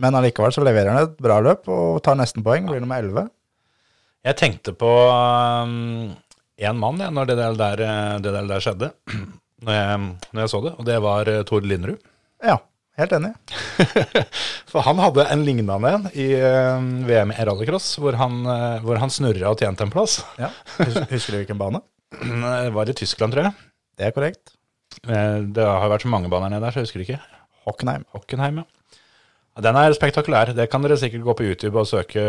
men allikevel så leverer han et bra løp og tar nesten poeng. Blir nummer 11. Jeg tenkte på én mann ja, når det der, der, eh, det der, skjedde. Når jeg, når jeg så det, og det var uh, Tord Lindrud. Ja, helt enig. For han hadde en lignende en i eh, VM i rallycross, hvor han, uh, hvor han snurra og tjente en plass. Ja. Husker du hvilken bane? Det var i Tyskland, tror jeg. Det er korrekt. Eh, Det har vært så mange baner nede der, så jeg husker ikke. Hockenheim. Hockenheim, ja. Den er spektakulær. Det kan dere sikkert gå på YouTube og søke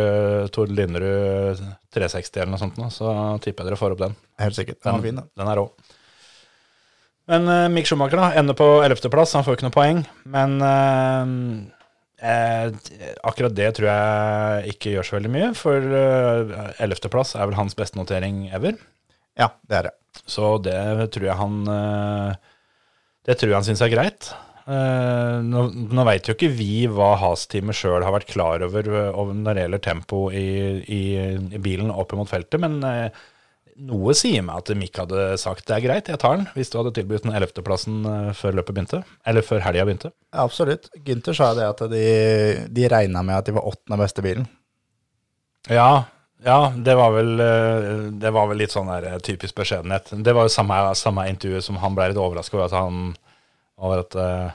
Tord Linderud 360 eller noe sånt, nå, så tipper jeg dere får opp den. Helt sikkert. Den er fin, den. Den er rå. Men uh, Mick Schumacher da, ender på 11.-plass. Han får ikke noe poeng. Men uh, eh, akkurat det tror jeg ikke gjør så veldig mye. For uh, 11.-plass er vel hans beste notering ever. Ja, det er det. Så det tror jeg han uh, Det tror jeg han syns er greit. Eh, nå nå veit jo ikke vi hva Has-teamet sjøl har vært klar over, eh, når det gjelder tempo i, i, i bilen opp mot feltet, men eh, noe sier meg at Mick hadde sagt det er greit, jeg tar den, hvis du hadde tilbudt den 11.-plassen før løpet begynte. Eller før helga begynte. Ja, absolutt. Gynter sa det at de, de regna med at de var åttende beste bilen. Ja, ja det, var vel, eh, det var vel litt sånn der eh, typisk beskjedenhet. Det var jo samme, samme intervju som han ble litt overraska over at han over at uh,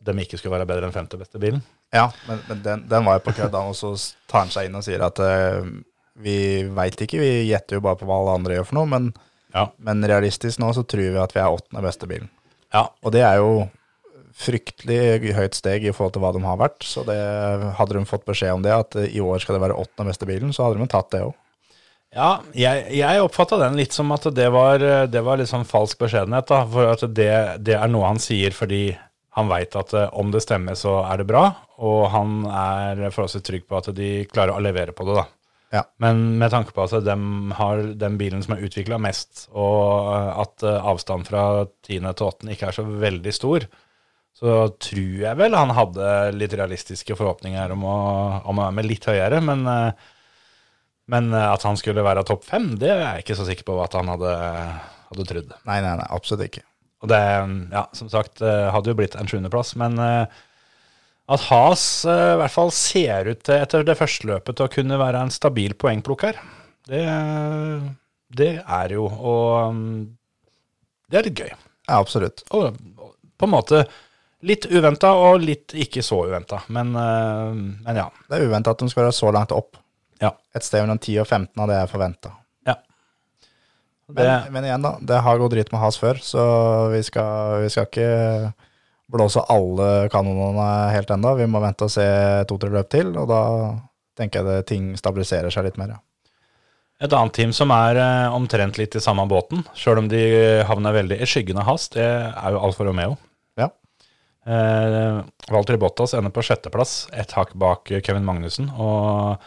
de ikke skulle være bedre enn femte beste bilen. Ja, men, men den, den var jo på kødd, og så tar han seg inn og sier at eh, vi veit ikke, vi gjetter jo bare på hva alle andre gjør for noe, men, Ja. men realistisk nå så tror vi at vi er åttende beste bilen. ja. Og det er jo fryktelig høyt steg i forhold til hva de har vært, så det, hadde de fått beskjed om det, at eh, i år skal det være åttende beste bilen, så hadde de tatt det òg. Ja, jeg, jeg oppfatta den litt som at det var, det var litt sånn falsk beskjedenhet. da, For at det, det er noe han sier fordi han veit at eh, om det stemmer, så er det bra. Og han er forholdsvis trygg på at de klarer å levere på det. da. Ja. Men med tanke på at de har den bilen som er utvikla mest, og at eh, avstanden fra tiende til 8. ikke er så veldig stor, så tror jeg vel han hadde litt realistiske forhåpninger om å, om å være med litt høyere. Men, eh, men eh, at han skulle være topp fem, det er jeg ikke så sikker på at han hadde, hadde trodd. Nei, nei, nei, absolutt ikke. Og det, ja, som sagt, eh, hadde jo blitt en sjuendeplass, men eh, at Has eh, i hvert fall ser ut til, etter det første løpet, til å kunne være en stabil poengplukker, det, det er jo, og mm, det er litt gøy. Ja, absolutt. Og på en måte litt uventa og litt ikke så uventa, men, eh, men ja. Det er uventa at de skal være så langt opp. Ja. Et sted mellom 10 og 15 av det jeg forventa. Ja. Men, men igjen, da. Det har gått dritt med Has før, så vi skal, vi skal ikke blåse alle kanonene helt ennå. Vi må vente og se to-tre løp til, og da tenker jeg det ting stabiliserer seg litt mer. Ja. Et annet team som er eh, omtrent litt i samme båten, sjøl om de havner veldig i skyggen av hast, det er jo Alfa Romeo. Ja. Eh, Valtteri Bottas ender på sjetteplass, ett hakk bak Kevin Magnussen. Og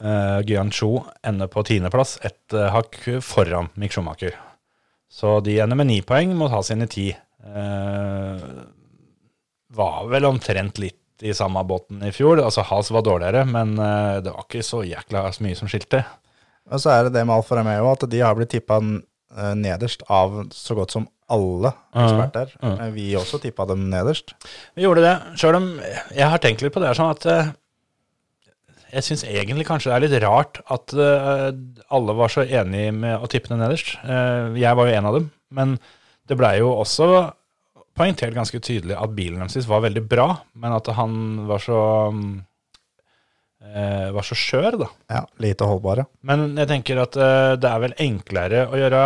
eh, Gyan Cho ender på tiendeplass, ett eh, hakk foran Mick Schumacher. Så de ender med ni poeng mot ha sine ti. Eh, var vel omtrent litt i samme båten i fjor. Altså Has var dårligere, men eh, det var ikke så jækla mye som skilte. Og så er det det med Alfa Romeo at de har blitt tippa nederst av så godt som alle eksperter. ja. Men Vi også tippa dem nederst. Vi gjorde det, sjøl om jeg har tenkt litt på det her sånn at eh, jeg syns egentlig kanskje det er litt rart at eh, alle var så enige med å tippe det nederst. Eh, jeg var jo en av dem, men det blei jo også poengtert ganske tydelig at bilen deres var veldig bra, men at han var så eh, var så skjør, da. Ja, Lite holdbare. Men jeg tenker at eh, det er vel enklere å gjøre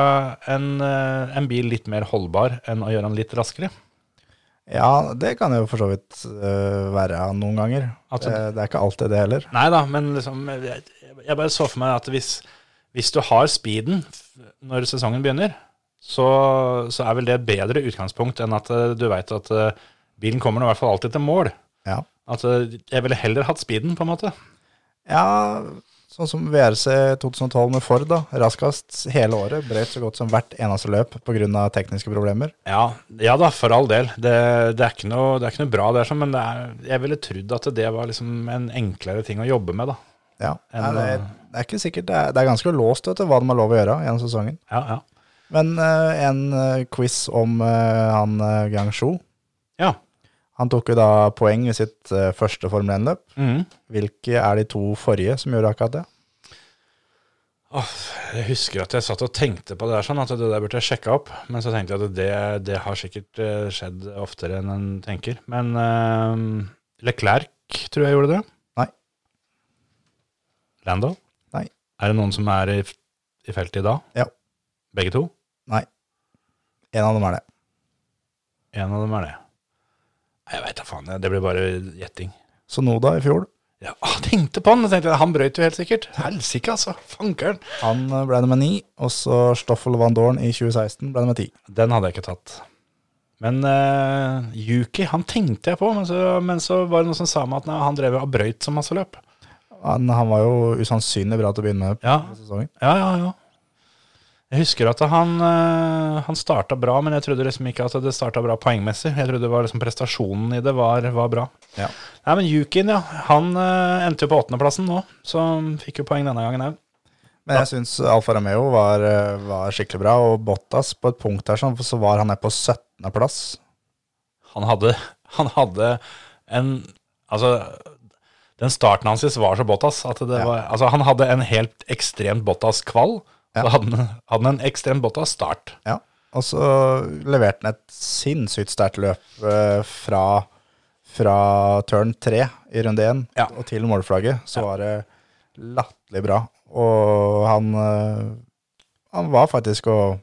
en, eh, en bil litt mer holdbar enn å gjøre den litt raskere. Ja, det kan jo for så vidt uh, være noen ganger. At- det, det er ikke alltid det heller. Nei da, men liksom, jeg, jeg bare så for meg at hvis, hvis du har speeden når sesongen begynner, så, så er vel det et bedre utgangspunkt enn at eh, du veit at eh, bilen kommer nå i hvert fall alltid til mål. Ja. At eh, jeg ville heller hatt speeden, på en måte. ja, sånn som VRC 2012 med Ford, da. Raskest hele året. Brøt så godt som hvert eneste løp pga. tekniske problemer. Ja, ja da, for all del. Det, det, er ikke noe, det er ikke noe bra der, sånn, men det er, jeg ville trodd at det var liksom en enklere ting å jobbe med, da. Ja, enn, Nei, det, er, det er ikke sikkert. Det er, det er ganske låst vet du, hva de har lov å gjøre gjennom sesongen. Ja, ja. Men øh, en øh, quiz om øh, han uh, Gangshu. ja. Han tok jo da poeng i sitt første Formel 1-løp. Mm. Hvilke er de to forrige som gjorde akkurat det? Åh, jeg husker at jeg satt og tenkte på det der sånn, at det der burde jeg sjekke opp. Men så tenkte jeg at det, det har sikkert eh, skjedd oftere enn en tenker. Men uh, Leclerc tror jeg gjorde det. Nei. Lando? Nei. Er det noen som er i, i feltet i dag? Ja. Begge to? En av dem er det. En av dem er det. Jeg veit da faen. Det blir bare gjetting. Sonoda i fjor. Ja, jeg tenkte på han. Jeg tenkte, han brøyt jo helt sikkert. Helsike, altså. Fankeren. Han øh, ble nummer ni, og så Stoffel Van Dorn i 2016 ble nummer ti. Den hadde jeg ikke tatt. Men uh, Yuki, han tenkte jeg på, men så, men så var det noen som sa meg at nei, han drev og brøyt så masse løp. Han, han var jo usannsynlig bra til å begynne med Ja, ja, ja. ja. Jeg husker at han, uh, han starta bra, men jeg trodde liksom ikke at det starta bra poengmessig. Jeg trodde det var liksom prestasjonen i det var, var bra. Ja. Nei, men Yukin, ja. Han eh, endte jo på åttendeplassen nå, så fikk jo poeng denne gangen òg. Men jeg syns Alfa Romeo var, øh, var skikkelig bra, og Bottas på et punkt sånn, så var han nede på 17. plass. Han hadde, han hadde en Altså, den starten hans var så Bottas at det Ja. var Altså, han hadde en helt ekstremt Bottas-kvall. Ja. Så hadde han, hadde en ekstremt Bottas-start. Ja. Og så leverte han et sinnssykt sterkt løp øh, fra, fra turn 3 i runde 1 Ja. og til målflagget. Så var det latterlig bra. Og han, øh, han var faktisk og,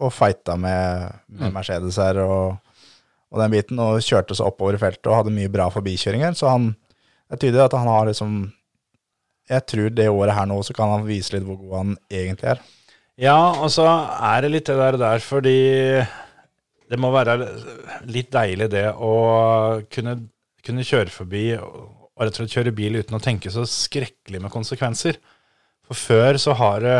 og fighta med, med Mm. Mercedes her og, og den biten, og kjørte seg oppover i feltet og hadde mye bra forbikjøringer. Så han, det er tydelig at han har liksom Jeg tror det året her nå så kan han vise litt hvor god han egentlig er. Ja, og så er det litt det der, der fordi det må være litt deilig det å kunne, kunne kjøre forbi og rett og slett kjøre bil uten å tenke så skrekkelig med konsekvenser. For før så har det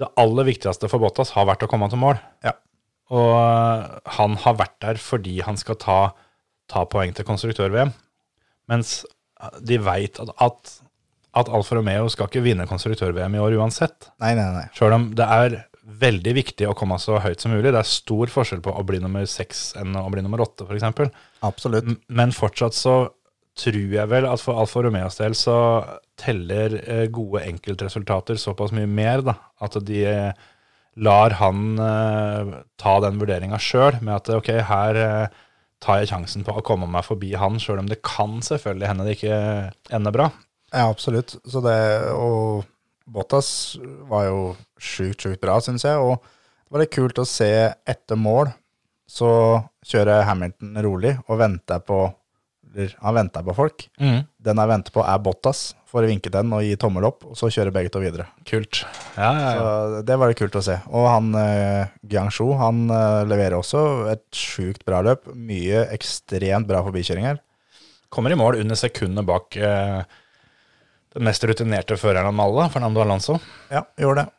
det aller viktigste for Bottas har vært å komme til mål. Ja. Og han har vært der fordi han skal ta, ta poeng til konstruktør-VM. Mens de veit at, at, at Alfa Romeo skal ikke vinne konstruktør-VM i år uansett. Nei, nei, nei. Sjøl om det er veldig viktig å komme så høyt som mulig. Det er stor forskjell på å bli nummer seks enn å bli nummer åtte, f.eks. Absolutt. Men fortsatt så tror jeg vel at for Alfa Romeos del så teller eh, gode enkeltresultater såpass mye mer, da. At de eh, lar han eh, ta den vurderinga sjøl, med at ok, her tar jeg sjansen på å komme meg forbi han, sjøl om det kan selvfølgelig hende det ikke ender bra. Ja, absolutt. Så det, og Bottas var jo sjukt, sjukt bra, syns jeg. Og det var litt kult å se etter mål, så kjører Hamilton rolig og venter på eller Han venter på folk. Den jeg venter på, er Bottas, for å vinke den og gi tommel opp, og så kjører begge to videre. Kult. Ja, ja, ja. Så det var det kult å se. Og han eh, Guangzhou, han eh, leverer også et sjukt bra løp. Mye ekstremt bra forbikjøringer. Kommer i mål under sekundene bak eh, den mest rutinerte føreren av alle, Fernando Alonso. Ja, gjorde det.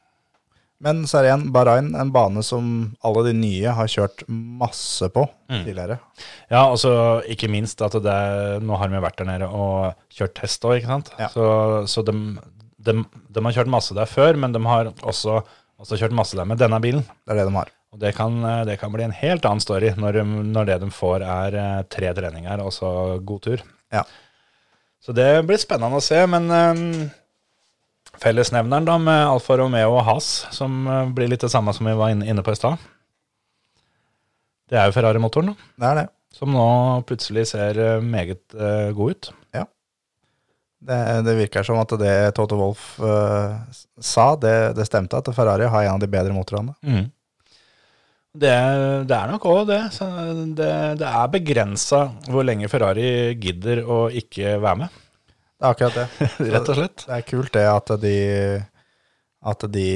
Men så er det igjen Bahrain, en bane som alle de nye har kjørt masse på tidligere. Ja, og så ikke minst at det Nå har vi vært der nede og kjørt test òg, ikke sant. Ja. Så, så de, de, de har kjørt masse der før, men de har også, også kjørt masse der med denne bilen. Det er det de har. Og det kan, det kan bli en helt annen story når, når det de får er eh, tre treninger og så god tur. Ja. Så det blir spennende å se, men um, fellesnevneren da med Alfa Romeo og Haas, som eh, blir litt det samme som vi var inne, på i stad, det er jo Ferrari-motoren, da. Det er det. Som nå plutselig ser eh, meget eh, god ut. Det, det virker som at det Toto Wolff eh, sa, det, det stemte, at Ferrari har en av de bedre motorene. Det, det er nok òg det. Det. Det er begrensa hvor lenge Ferrari gidder å ikke være med, Det er akkurat det. rett og slett. Det er kult det at de at de,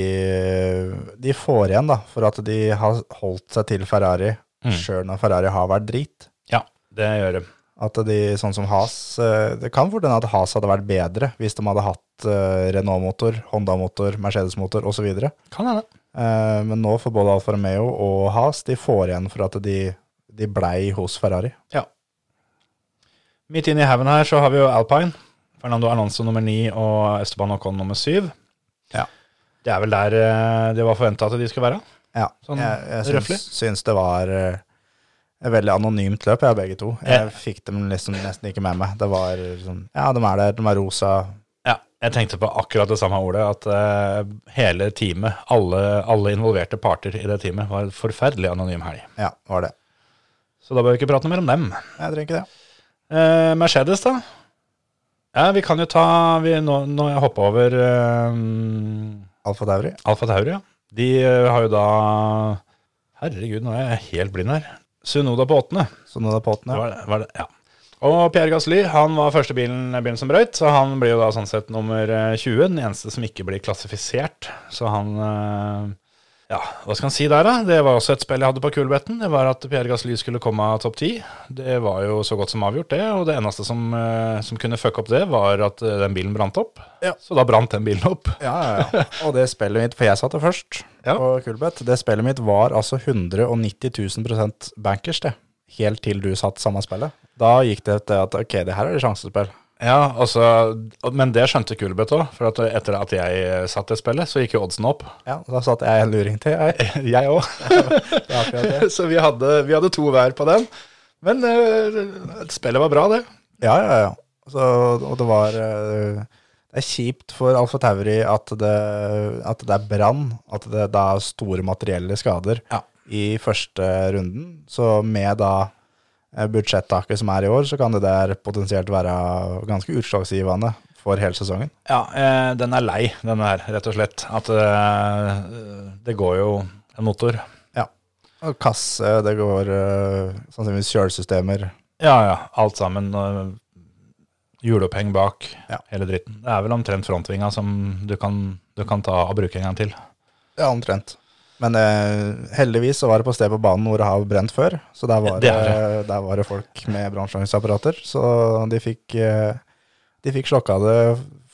de får igjen da, for at de har holdt seg til Ferrari, Mm. sjøl når Ferrari har vært drit. Ja, det gjør det. At de, sånn som Haas eh, Det kan fort hende at Haas hadde vært bedre hvis de hadde hatt eh, Renault-motor, Honda-motor, Mercedes-motor osv. Kan hende. Eh, Men nå får både Alfa Romeo og Haas de får igjen for at de, de blei hos Ferrari. Ja. Midt inne i haugen her så har vi jo Alpine. Fernando Alonso nummer ni og Esteban Ocon nummer syv. Ja. Det er vel der eh, det var forventa at de skulle være. Ja, Sånn jeg, jeg røffelig? syns, syns det var eh, et veldig anonymt løp, jeg begge to. Jeg Ja. fikk dem liksom nesten ikke med meg. Det var sånn Ja, de er der, de er rosa. Ja, jeg tenkte på akkurat det samme ordet, at uh, hele teamet, alle, alle involverte parter i det teamet, var en forferdelig anonym helg. Ja, var det. Så da bør vi ikke prate noe mer om dem. Jeg trenger ikke det. Uh, Mercedes, da? Ja, vi kan jo ta vi, Nå nå jeg hoppa over uh, Alfa Tauri. Alfa Tauri, ja. De eh, har jo da Herregud, nå er jeg helt blind her. Sunoda på åttende. Det på åttende. Var det, var det, ja. Og Pierre Gasly han var første bilen, bilen som brøyt, så han blir jo da sånn sett nummer eh, 20. Den eneste som ikke blir klassifisert. Så han eh, Ja, hva skal han si der, da? Det var også et spill jeg hadde på kulbetten. Det var at Pierre Gasly skulle komme av topp ti. Det var jo så godt som avgjort, det. Og det eneste som, eh, som kunne fucke opp det, var at eh, den bilen brant opp. Ja. Så da brant den bilen opp. Ja, ja, ja. Og det spillet mitt, for jeg satte først Ja. på Kulbeth, det spillet mitt var altså 190 000 bankers, det. Helt til du satt samme spillet. Da gikk det til at ok, det her er det sjansespill. Ja, altså, Men det skjønte Kulbeth òg, for at etter at jeg satt det spillet, så gikk jo oddsen opp. Ja, Da satt jeg en luring til, jeg. Jeg òg. Det det. Så vi hadde, vi hadde to hver på den. Men uh, spillet var bra, det. Ja, ja, ja. Så, og det var uh, Det er kjipt for Alfa Tauri at det, at det er brann. At det da er store materielle skader Ja. i første runden. Så med da budsjettaket som er i år, så kan det der potensielt være ganske utslagsgivende for hele sesongen. Ja, eh, den er lei, den her, rett og slett. At eh, det går jo en motor. Ja. Og kasse, det går eh, sannsynligvis kjølesystemer. Ja, ja, alt sammen. eh, Hjuloppheng bak, Ja. hele dritten. Det er vel omtrent frontvinga som du kan, du kan ta og bruke en gang til. Ja, omtrent. Men eh, heldigvis så var det på sted på banen hvor det har brent før, så der var Det det, er der var det folk med brannslukningsapparater. Så de fikk, eh, de fikk slokka det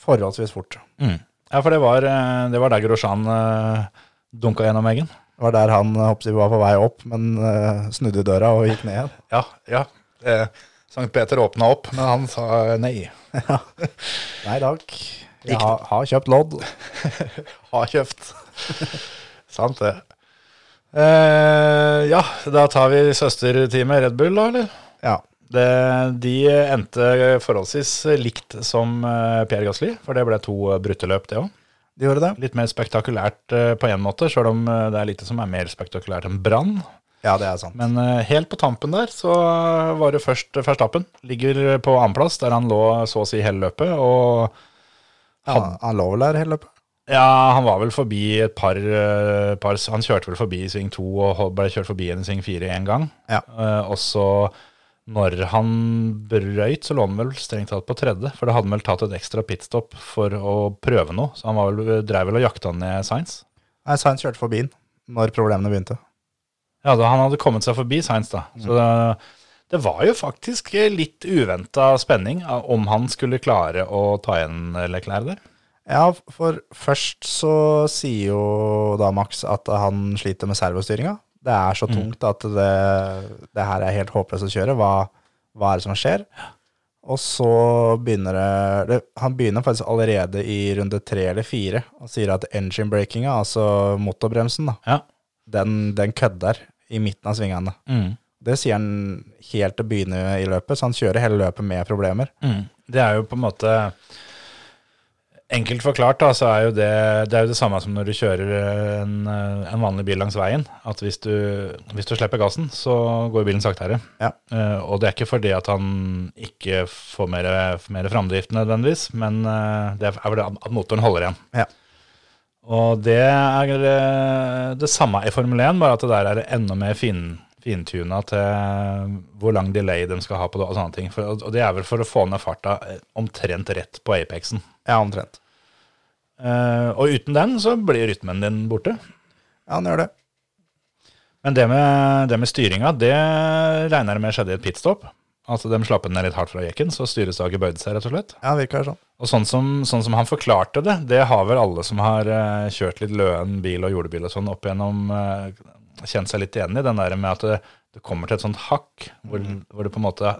forholdsvis fort. Mm. Ja, for det var, eh, det var der Grosjean uh, dunka gjennom veggen. Det var der han hoppsi, var på vei opp, men eh, snudde døra og gikk ned igjen. Ja, ja. Eh, Sankt Peter åpna opp, men han sa nei. Nei takk, jeg har, har kjøpt lodd. Har kjøpt. Sant det. Eh, ja, da tar vi søsterteamet Red Bull, da, eller? Ja, Det, de endte forholdsvis likt som eh, Pierre Gasly, for det ble to brutteløp brutte løp, det òg. de gjorde det. Litt mer spektakulært eh, på én måte, sjøl om eh, det er lite som er mer spektakulært enn brann. Ja, det er sant. Men eh, helt på tampen der så var det først Verstappen. Ligger på annenplass, der han lå så å si hele løpet. Og Han, han lå vel der hele løpet? Ja, han var vel forbi et par, eh, par Han kjørte vel forbi i sving to og ble kjørt forbi en i sving fire én gang. Ja. Uh, og så, når han brøyt, så lå han vel strengt tatt på tredje. For da hadde han vel tatt et ekstra pitstop for å prøve noe. Så han var vel, drev vel og jakta ned Science. Nei, Sainz kjørte forbi han når problemene begynte. Ja, da han hadde kommet seg forbi Science, da. Så det, det var jo faktisk litt uventa spenning om han skulle klare å ta igjen Leclerc der. Ja, for først så sier jo da Max at han sliter med servostyringa. Det er så tungt at det, det her er helt håpløst å kjøre. Hva, hva er det som skjer? Og så begynner det, Han begynner faktisk allerede i runde tre eller fire og sier at engine breakinga, altså motorbremsen, da, Ja. den, den kødder i midten av svingene. Det sier han helt til å begynne i løpet, så han kjører hele løpet med problemer. Det er jo på en måte Enkelt forklart da, så er jo det, det er jo det samme som når du kjører en, en vanlig bil langs veien. At hvis du, hvis du slipper gassen, så går bilen saktere. Ja. Uh, og det er ikke fordi at han ikke får mer, mer framdrift nødvendigvis, men uh, det er fordi at motoren holder igjen. Ja. Og det er uh, det samme i Formel 1, bare at det der er enda mer fin, fintuna til hvor lang delay de skal ha på det og sånne ting. For, og det er vel for å få ned farta omtrent rett på apexen. Ja, omtrent. Uh, og uten den så blir rytmen din borte. Ja, han gjør det. Men det med, det med styringa, det regner jeg med skjedde i et pitstop. Altså de slapp den ned litt hardt fra jekken, så styresaget bøyde seg, rett og slett. Ja, virker sånn. Og sånn som, sånn som han forklarte det, det har vel alle som har uh, kjørt litt løen bil og jordebil og sånn opp igjennom, uh, kjent seg litt igjen i. Den der med at det, det kommer til et sånt hakk hvor, hvor det på en måte,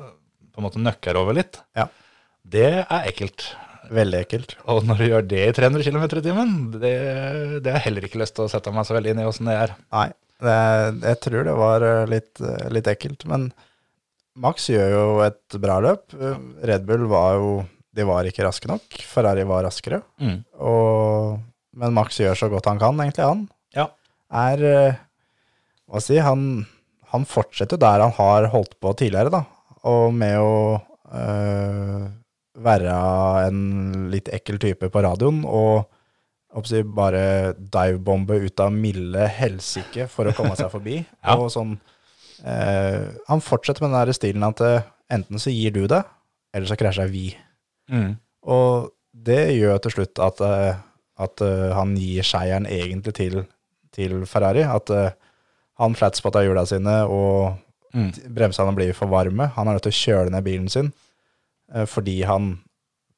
på en måte nøkker over litt. Ja. Det er ekkelt. Veldig ekkelt. Og når du gjør det i 300 km i timen, det, det har jeg heller ikke lyst til å sette meg så veldig inn i åssen det er. Nei, det, jeg tror det var eh, litt, eh, litt ekkelt. Men Max gjør jo et bra løp. Red Bull var jo De var ikke raske nok. Ferrari var raskere. Mm. Og, men Max gjør så godt han kan, egentlig, han. Ja. Er eh, Hva si Han, han fortsetter der han har holdt på tidligere, da. Og med å eh, være en litt ekkel type på radioen og bare divebombe ut av milde helsike for å komme seg forbi. Ja. Og sånn eh, Han fortsetter med den der stilen at eh, enten så gir du det, eller så krasjer vi. Mm. Og det gjør til slutt at, eh, at eh, han gir seieren egentlig til, til Ferrari. At han flatspotta hjula sine, og Mm. bremsene blir for varme. Han er nødt til å kjøle ned bilen sin fordi han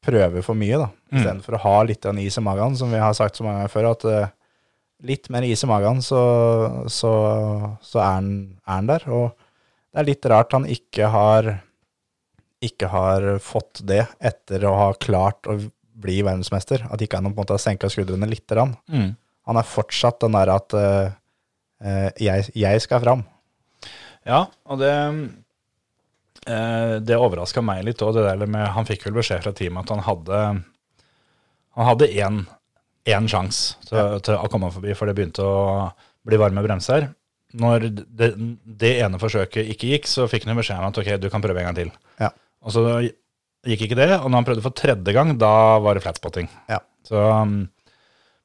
prøver for mye, da. Mm. Istedenfor å ha litt grann is i magen, som vi har sagt så mange ganger før, at eh, litt mer is i magen, så, så, så er, han, er han der. Og det er litt rart han ikke har ikke har fått det etter å ha klart å bli verdensmester. At ikke han på en måte har senka skuldrene lite grann. Mm. Han er fortsatt den der at eh, eh, jeg, jeg skal fram. Ja, og det eh, Det overraska meg litt òg, det der med Han fikk vel beskjed fra teamet at han hadde Han hadde én, én sjanse til, til å komme forbi, for det begynte å bli varme bremser. Når det, det ene forsøket ikke gikk, så fikk han beskjed om at ok, du kan prøve en gang til. Ja. Og så gikk ikke det, og når han prøvde for tredje gang, da var det flatspotting. Ja. Så, um,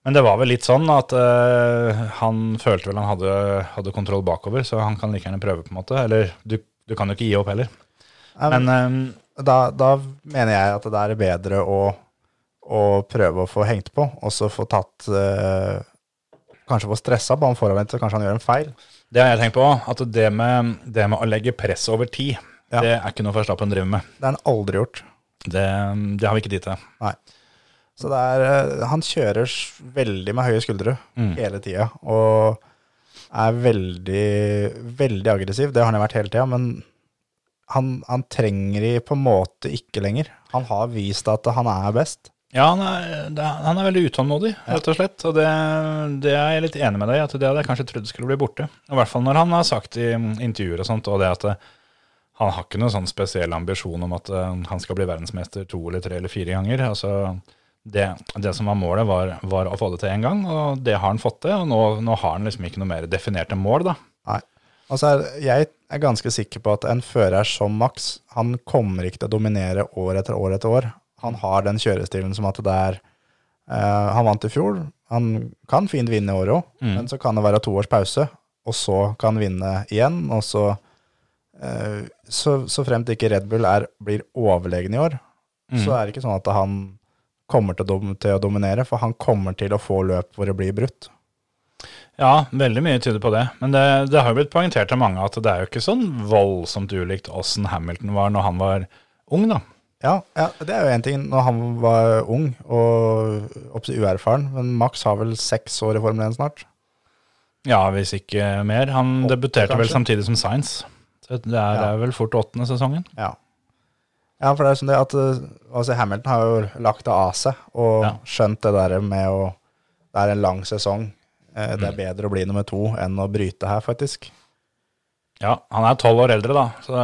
men det var vel litt sånn at uh, han følte vel han hadde, hadde kontroll bakover, så han kan like gjerne prøve, på en måte. Eller du, du kan jo ikke gi opp heller. Nei, Men um, da, da mener jeg at det er bedre å, å prøve å få hengt på, og så få tatt uh, Kanskje få stressa på han forovervendt, så kanskje han gjør en feil. det har jeg tenkt på, at det med, det med å legge press over tid, Ja. det er ikke noe Verstappen driver med. Det har han aldri gjort. Det, det har vi ikke tid til. Nei. Så det er eh, Han kjører veldig med høye skuldre Mm. hele tida, og er veldig, veldig aggressiv. Det har han vært hele tida, men han, han trenger de på en måte ikke lenger. Han har vist at han er best. Ja, han er, han er veldig utålmodig, rett og slett. Og det, det er jeg litt enig med deg i, at det hadde jeg kanskje trodd skulle bli borte. I hvert fall når han har sagt i intervjuer og sånt, og det at det, han har ikke noen sånn spesiell ambisjon om at eh, han skal bli verdensmester to eller tre eller fire ganger. Altså, det, det som var målet, var, var å få det til én gang, og det har han fått til. Og nå, nå har han liksom ikke noe mer definerte mål, da. Nei. Altså, er- jeg er ganske sikker på at en fører som Max, han kommer ikke til å dominere år etter år etter år. Han har den kjørestilen som at det er uh, han vant i fjor. Han kan fint vinne i år òg, men så kan det være to års pause, og så kan han vinne igjen. Og så, uh, så, så fremt ikke Red Bull er, blir overlegen i år, så er det ikke sånn at han kommer til å, dom, til å dominere, for han kommer til å få løp hvor det blir brutt. Ja, veldig mye tyder på det. Men det, det har jo blitt poengtert av mange at det er jo ikke sånn voldsomt ulikt åssen Hamilton var når han var ung, da. Ja, ja, det er jo én ting når han var ung og opptil uerfaren, men Max har vel seks år i Formel 1 snart. Ja, hvis ikke mer. Han Åtte, debuterte vel samtidig som Science. Så det er, Ja. er vel fort åttende sesongen. Ja. ja, for det er sånn det at eh, altså Hamilton har jo lagt det av seg og skjønt det der med å Det er en lang sesong. Eh, Det er bedre å bli nummer to enn å bryte her, faktisk. Ja, han er tolv år eldre, da. Så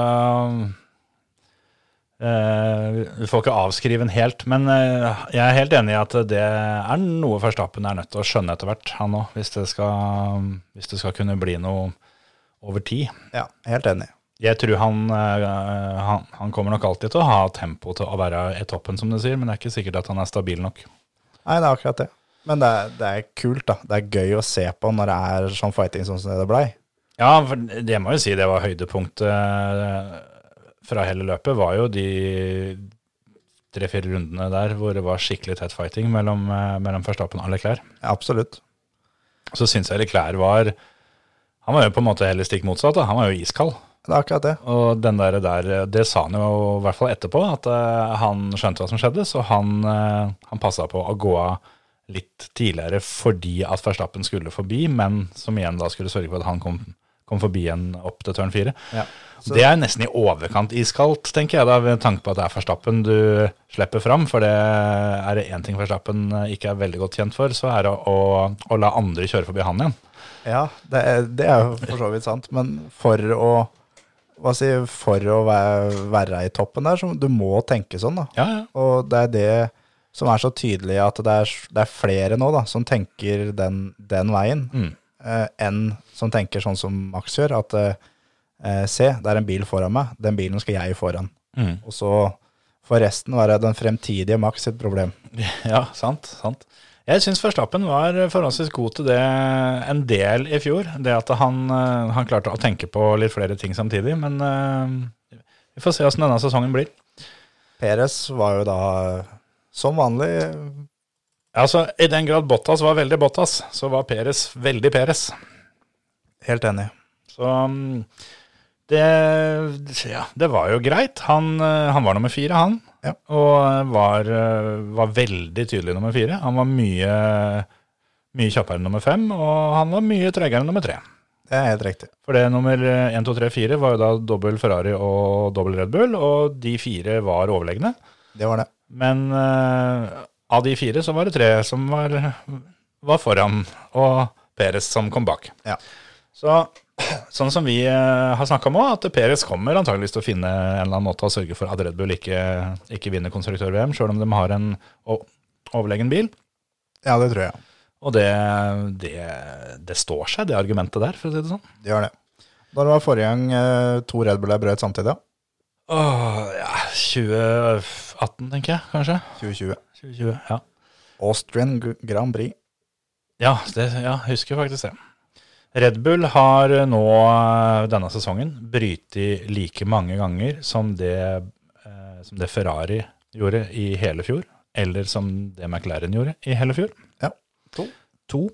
uh, Vi får ikke avskrive den helt. Men eh, jeg er helt enig i at det er noe Verstappen er nødt til å skjønne etter hvert, han òg. Hvis, hvis det skal kunne bli noe over tid. Ja, helt enig. Jeg tror han, han, han kommer nok alltid til å ha tempo til å være i toppen, som du sier, men det er ikke sikkert at han er stabil nok. Nei, det er akkurat det. Men det er, det er kult, da. Det er gøy å se på når det er sånn fighting sånn som det blei. Ja, for det må jo si det var høydepunktet fra hele løpet, var jo de tre-fire rundene der hvor det var skikkelig tett fighting mellom, eh, mellom Verstappen og Leclerc. Ja, absolutt. Så syns jeg Leclerc var Han var jo på en måte heller stikk motsatt. Da. Han var jo iskald. Det er akkurat det. Og den der, der, det sa han jo i hvert fall etterpå, at uh, han skjønte hva som skjedde, så han, uh, han passa på å gå av litt tidligere fordi at Verstappen skulle forbi, men som igjen da skulle sørge for at han kom, kom forbi en opp til tørn fire. Ja. Det er nesten i overkant iskaldt, tenker jeg da, ved tanke på at det er Verstappen du slipper fram. For det er det én ting Verstappen ikke er veldig godt kjent for, så er det å, å la andre kjøre forbi han igjen. Ja, det er, det er jo for så vidt sant. Men for å hva si, for å være, være i toppen der, så du må tenke sånn, da. Ja, ja. Og det er det som er så tydelig, at det er, det er flere nå da, som tenker den, den veien, Mm. eh, enn som tenker sånn som Max gjør, at eh, se, det er en bil foran meg, den bilen skal jeg foran. Mm. Og så får resten være den fremtidige Max sitt problem. Ja, sant, sant. Jeg syns Verstappen var forholdsvis god til det en del i fjor. Det at han, eh, han klarte å tenke på litt flere ting samtidig. Men eh, vi får se åssen denne sesongen blir. Peres var jo da, som vanlig, Altså, I den grad Bottas var veldig Bottas, så var Peres veldig Peres. helt enig. Så mm, det, ja, det var jo greit. Han, eh, han var nummer fire, han. Ja. Og var, eh, var veldig tydelig nummer fire. Han var mye, mye kjappere enn nummer fem, og han var mye tregere enn nummer tre. Det er helt riktig. For det nummer 1, 2, 3, 4 var jo da dobbel Ferrari og dobbel Red Bull, og de fire var overlegne. Det var det. Men uh, av de fire så var det tre som var, var foran, og Peres som kom bak. Ja. Så sånn som vi uh, har snakka om òg, at Peres kommer antageligvis til å finne en eller annen måte å sørge for at Red Bull ikke, ikke vinner konstruktør-VM, sjøl om de har en overlegen bil. Ja, det tror jeg. Og det, det, det står seg, det argumentet der, for å si det sånn. Det gjør det. Da det var forrige gang eh, to Red Bull brøt samtidig, ja. Åh, ja, 2018, tenker jeg, kanskje. 2020. 2020, ja. Austrian Grand Prix. Ja, det, ja, husker faktisk det. Red Bull har nå eh, denne sesongen brytet like mange ganger som det, eh, som det Ferrari gjorde i hele fjor, eller som det McLaren gjorde i hele fjor. Ja, to. To.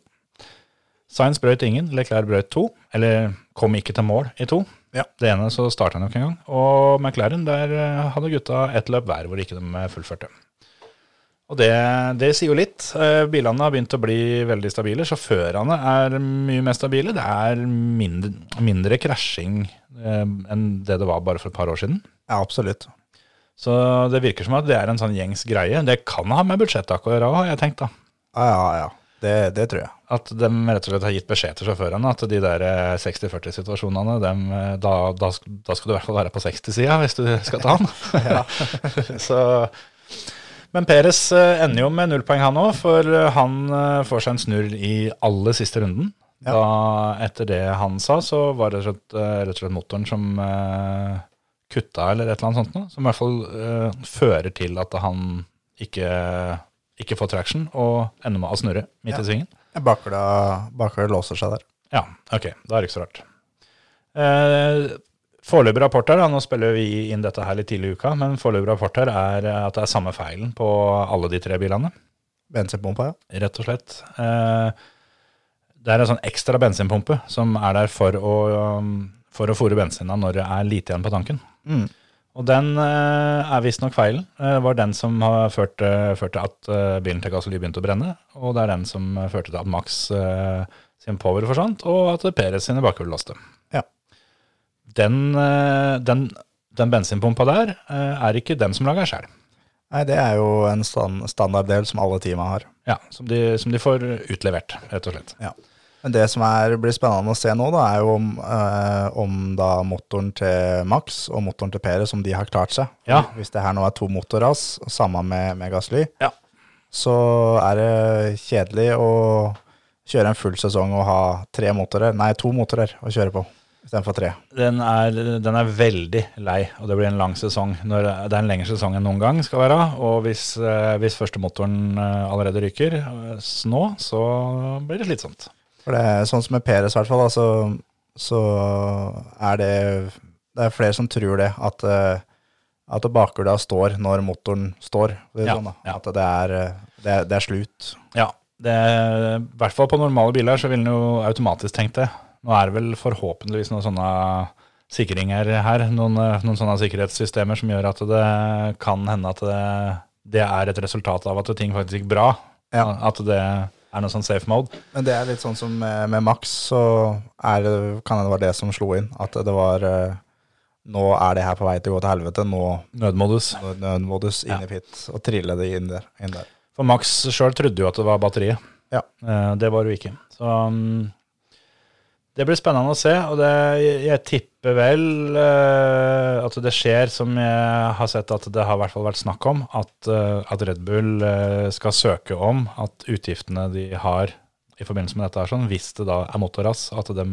Sainz brøt ingen, Leclerc brøt to, eller kom ikke til mål i to. Ja. Det ene så starta han jo ikke engang. Og McLaren, der eh, hadde gutta ett løp hver hvor ikke de ikke fullførte. Og det, det sier jo litt. Eh, Bilene har begynt å bli veldig stabile. Sjåførene er mye mer stabile. Det er mindre, mindre krasjing eh, enn det det var bare for et par år siden. Ja, absolutt. Så det virker som at det er en sånn gjengs greie. Det kan ha med budsjettet å gjøre òg, har jeg tenkt. da. Ja, ja, ja. Det, det tror jeg. At de rett og slett har gitt beskjed til sjåførene at de der eh, 60-40-situasjonene, eh, da, da, da skal du i hvert fall være på 60-sida hvis du skal ta den. Så, men Peres eh, ender jo med null poeng han òg, for eh, han eh, får seg en snurr i aller siste runden. Ja. Da, etter det han sa, så var det rett og slett, eh, rett og slett motoren som eh, kutta, eller et eller annet sånt noe. Som i hvert fall eh, fører til at han ikke ikke får traction og ender med å snurre midt Ja. i svingen. Bakhjula bakhjula låser seg der. Ja, ok, da er det ikke så rart. Eh, foreløpig rapport her, da, nå spiller vi inn dette her litt tidlig i uka, men foreløpig rapport her er at det er samme feilen på alle de tre bilene, Bensinpumpa, ja. rett og slett. Eh, det er en sånn ekstra bensinpumpe som er der for å, um, for å fôre bensina når det er lite igjen på tanken. Mm. Og den eh, er visstnok feilen. Det var den som har ført, eh, ført til at eh, bilen til Gasolin begynte å brenne, og det er den som eh, førte til at Max eh, sin power forsvant, og at Peres sine bakhjul låste. Ja. Den, eh, den, den bensinpumpa der eh, er ikke den som lager sjøl. Nei, det er jo en stand, standarddel som alle teama har. Ja, som de, som de får utlevert, rett og slett. Ja. Men det som er, blir spennende å se nå, da, er jo om, eh, om da motoren til Max og motoren til Perez, om de har klart seg. Ja. Hvis det her nå er to motorras, sammen med, med Gasly, Ja. så er det kjedelig å kjøre en full sesong og ha tre motorer, nei, to motorer å kjøre på, istedenfor tre. Den er, den er veldig lei, og det blir en lang sesong. Når det er en lengre sesong enn noen gang skal være. Og hvis, eh, hvis første motoren eh, allerede ryker eh, nå, så blir det slitsomt. For det er sånn som med Peres, i hvert fall, da, så, så er det Det er flere som tror det, at, eh, at bakhjula står når motoren står. Det Ja, sånn. At det er, eh, det, er, det er slutt. Ja, det, i hvert fall på normale biler så vil en jo automatisk tenkt det. Nå er det vel forhåpentligvis noen sånne sikringer her, noen, eh, noen sånne sikkerhetssystemer som gjør at det kan hende at det, det er et resultat av at ting faktisk gikk bra. Ja. At det er noe sånn safe mode. Men det er litt sånn som med, med Max, så er det, kan det være det som slo inn. At det var eh, Nå er det her på vei til å gå til helvete. Nå Nødmodus. nødmodus inn i pit, og trille det inn der. Inn der. For Max sjøl trodde jo at det var batteriet. Ja. Eh, Det var det jo ikke. Så um, det blir spennende å se, og det, jeg, tipper vel uh, at det skjer, som jeg har sett at det har hvert fall vært snakk om, at, uh, at Red Bull uh, skal søke om at utgiftene de har i forbindelse med dette, her, sånn, hvis det da er motorras, at de,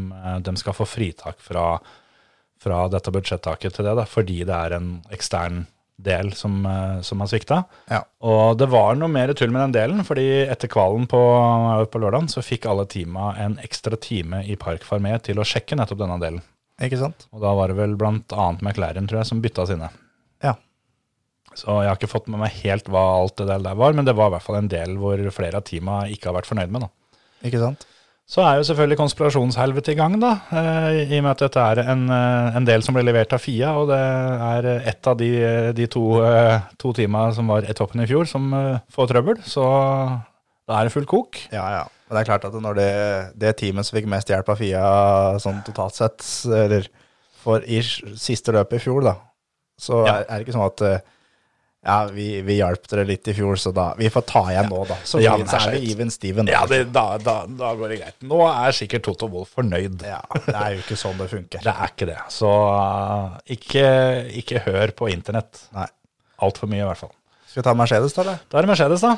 de skal få fritak fra, fra dette budsjettaket til det, da, fordi det er en ekstern del som, eh, som har svikta. Ja. Og det var noe mer tull med den delen, fordi etter kvalen på, på lørdagen så fikk alle teama en ekstra time i Park Farmé til å sjekke nettopp denne delen. Ikke sant? Og da var det vel annet McLaren, tror jeg, som bytta sine. Ja. Så jeg har ikke fått med meg helt hva alt det der var, men det var i hvert fall en del hvor flere av teama ikke har vært fornøyd med. da. Ikke sant? Så er jo selvfølgelig konspirasjonshelvetet i gang, da. eh, I og med at dette er en, eh, en del som ble levert av Fia, og det er ett av de, de to, eh, to timene som var etoppen i fjor, som eh, får trøbbel. Så da er det full kok. Ja, ja. Men det er klart at når det, det teamet som fikk mest hjelp av Fia sånn totalt sett, eller for i siste løpet i fjor, da, så Ja. er, er det ikke sånn at eh, ja, vi, vi hjalp dere litt i fjor, så da Vi får ta igjen nå, da. Så, Ja, så er vi even Steven. Ja, det, da, da, da går det greit. Nå er sikkert Toto Wolff fornøyd. Ja, det er jo ikke sånn det funker. Det er ikke det. Så uh, ikke, ikke hør på internett. Nei. Altfor mye, i hvert fall. Skal vi ta Mercedes, da? eller? Da er det Mercedes, da.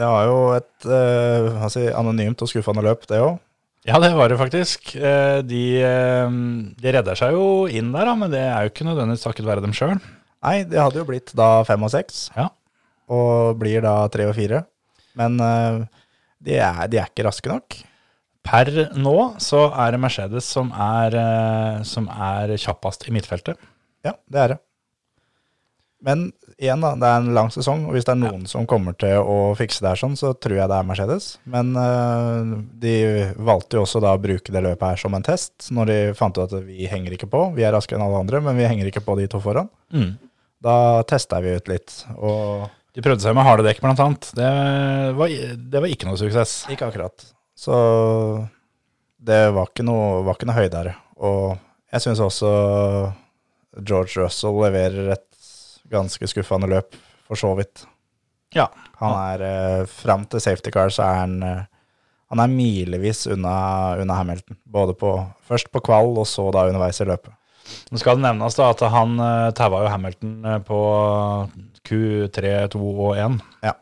Det var jo et eh, si, anonymt og skuffende løp, det òg. Ja, det var det faktisk. Eh, De, eh, de redder seg jo inn der, da, men det er jo ikke nødvendigvis takket være dem sjøl. Nei, det hadde jo blitt da fem og seks, Ja. og blir da tre og fire. Men eh, de, er, de er ikke raske nok. Per nå så er det Mercedes som er, eh, som er kjappest i midtfeltet. Ja, det er det. Men igjen, da, det er en lang sesong, og hvis det er noen som kommer til å fikse det her sånn, så tror jeg det er Mercedes. Men eh, de valgte jo også da å bruke det løpet her som en test, når de fant ut at vi henger ikke på. Vi er raskere enn alle andre, men vi henger ikke på de to foran. Da testa vi ut litt, og De prøvde seg med harde dekk, blant annet. Det var, det var ikke noe suksess. ikke akkurat. Så det var ikke noe, var ikke noe høydere. Og jeg syns også George Russell leverer et ganske skuffende løp, for så vidt. Ja. Han er eh, Fram til safety car så er han eh, Han er milevis unna, unna Hamilton. Både på, først på kvall, og så da underveis i løpet. Nå skal det nevnes da at han uh, taua jo Hamilton eh, på Q3, 2 og 1. Ja.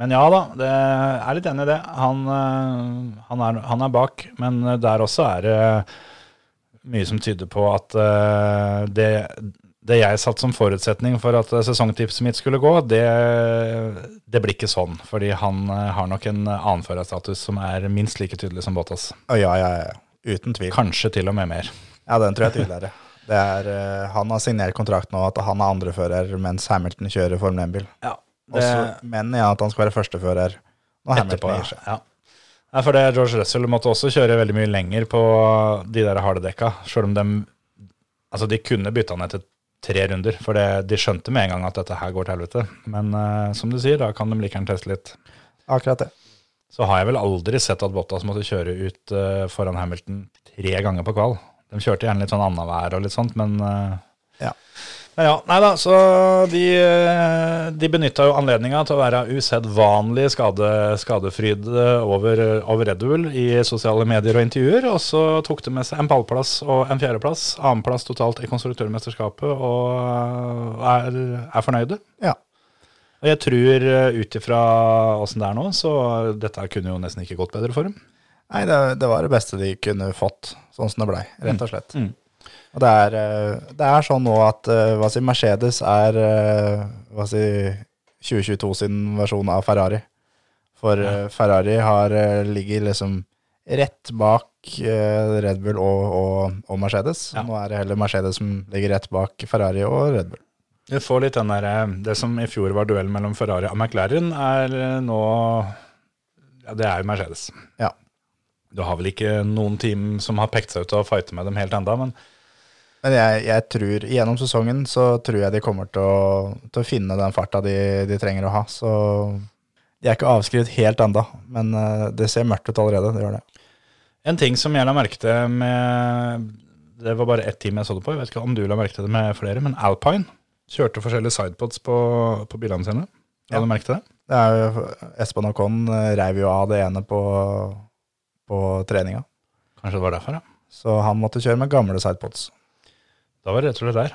Men ja da, det er litt enig i det. Han, eh, han, er, han er bak, men der også er det mye som tyder på at eh, det, det jeg satt som forutsetning for at sesongtipset mitt skulle gå, det, det blir ikke sånn. Fordi han eh, har nok en annen førerstatus som er minst like tydelig som Bottas. Ja, ja, ja. Uten tvil. Kanskje til og med mer. Ja, den tror jeg er tydeligere. Det er, eh, han har signert kontrakt nå at han er andrefører mens Hamilton kjører Formel 1-bil. Ja, Også- Men ja, at han skal være førstefører når etterpå, Hamilton gir seg. ja. Nei, for det, George Russell måtte også kjøre veldig mye lenger på de der harde dekka, sjøl om de Altså, de kunne bytta han etter tre runder, for det, de skjønte med en gang at dette her går til helvete. Men uh, som du sier, da kan de like gjerne teste litt. Akkurat det. Så har jeg vel aldri sett at Bottas måtte kjøre ut uh, foran Hamilton tre ganger på kval. De kjørte gjerne litt sånn annenhver og litt sånt, men eh, Ja. Men ja, nei da, så de, eh, de benytta jo anledninga til å være usedvanlig skade, skadefryd over, over Red Bull i sosiale medier og intervjuer, og så tok de med seg en pallplass og en fjerdeplass, annenplass totalt i konstruktørmesterskapet, og er, er fornøyde. Ja. Og jeg tror eh, ut ifra åssen det er nå, så dette kunne jo nesten ikke gått bedre for dem. Nei, det, det var det beste de kunne fått, sånn som det blei, rett og slett. Mm. Og det er, eh, det er sånn nå at eh, hva si, Mercedes er eh, hva si, 2022 sin versjon av Ferrari. For ja. Ferrari har, ligger liksom rett bak Red Bull og, og, og Mercedes. Ja. Nå er det heller Mercedes som ligger rett bak Ferrari og Red Bull. Du får litt den der, Det som i fjor var duell mellom Ferrari og McLaren, er nå ja, Det er jo Mercedes. Ja. Du har vel ikke noen team som har pekt seg ut og fighte med dem helt enda, men Men jeg, jeg tror, gjennom sesongen så tror jeg de kommer til å, til å finne den farta de, de trenger å ha. Så de er ikke avskrevet helt enda, men eh, det ser mørkt ut allerede. Det gjør det. en ting som jeg la merke til med Det var bare ett team jeg så det på, jeg vet ikke om du la merke til det med flere, men Alpine kjørte forskjellige sidepods på, på bilene sine. La Ja. du merke til det? Det er jo, Espen og eh, reiv jo av det ene på, på treninga, Kanskje det var derfor, ja. så han måtte kjøre med gamle sidepods. Da var det rett og slett der.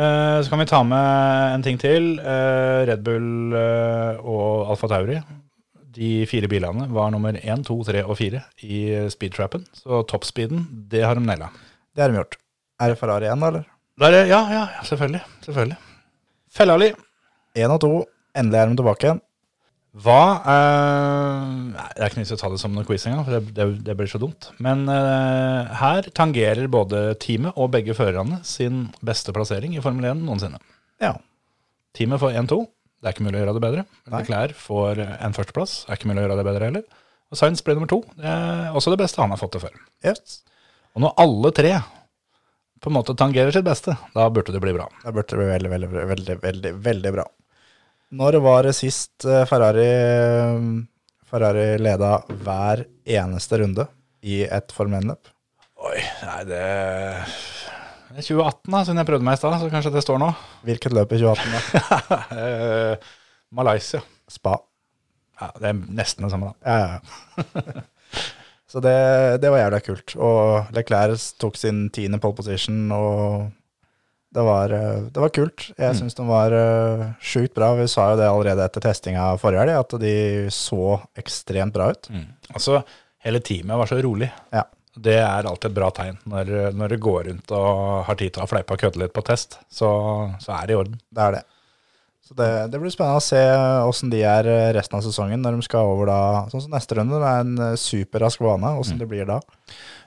Eh, så kan vi ta med en ting til. Eh, Red Bull eh, og Alfa Tauri. De fire bilene var nummer én, to, tre og fire i speedtrappen. Så toppspeeden, det har de naila. Det har de gjort. Er det Ferrari igjen, da, eller? Der, er- ja, ja, selvfølgelig. selvfølgelig. Fellali. Én og to. Endelig er de tilbake igjen. Hva eh, Det er ikke vits å ta det som noe quiz engang, for det, det, det blir så dumt. Men eh, her tangerer både teamet og begge førerne sin beste plassering i Formel 1 noensinne. Ja. Teamet får 1-2. Det er ikke mulig å gjøre det bedre. Klær Leclerc får en førsteplass. Det er ikke mulig å gjøre det bedre heller. Og Sainz ble nummer to. Det er også det beste han har fått til før. Yes. Og når alle tre på en måte tangerer sitt beste, da burde det bli bra. Da burde det bli veldig, veldig, veldig, veldig, veldig bra. Når var det sist eh, Ferrari, Ferrari leda hver eneste runde i et Formel 1-løp? Oi, nei, det det er 2018, da, siden jeg prøvde meg i stad, så kanskje det står nå. Hvilket løp i 2018? da? Eh, Malaysia. Spa. Ja, det er nesten det samme, da. Ja, ja. Så det, det var jævla kult. Og Leclerc tok sin tiende pole position, og det var, eh, det var kult. Jeg syns de var uh, sjukt bra. Vi sa jo det allerede etter testinga forrige helg, at de så ekstremt bra ut. Altså, hele teamet var så rolig. Ja. Det er alltid et bra tegn. Når, når du går rundt og har tid til å fleipe og kødde litt på test, så, så er det i orden. Det er det. Så det, det blir spennende å se åssen de er eh, resten av sesongen, når de skal over da Sånn som neste runde, det er en eh, superrask bane. Åssen det blir da.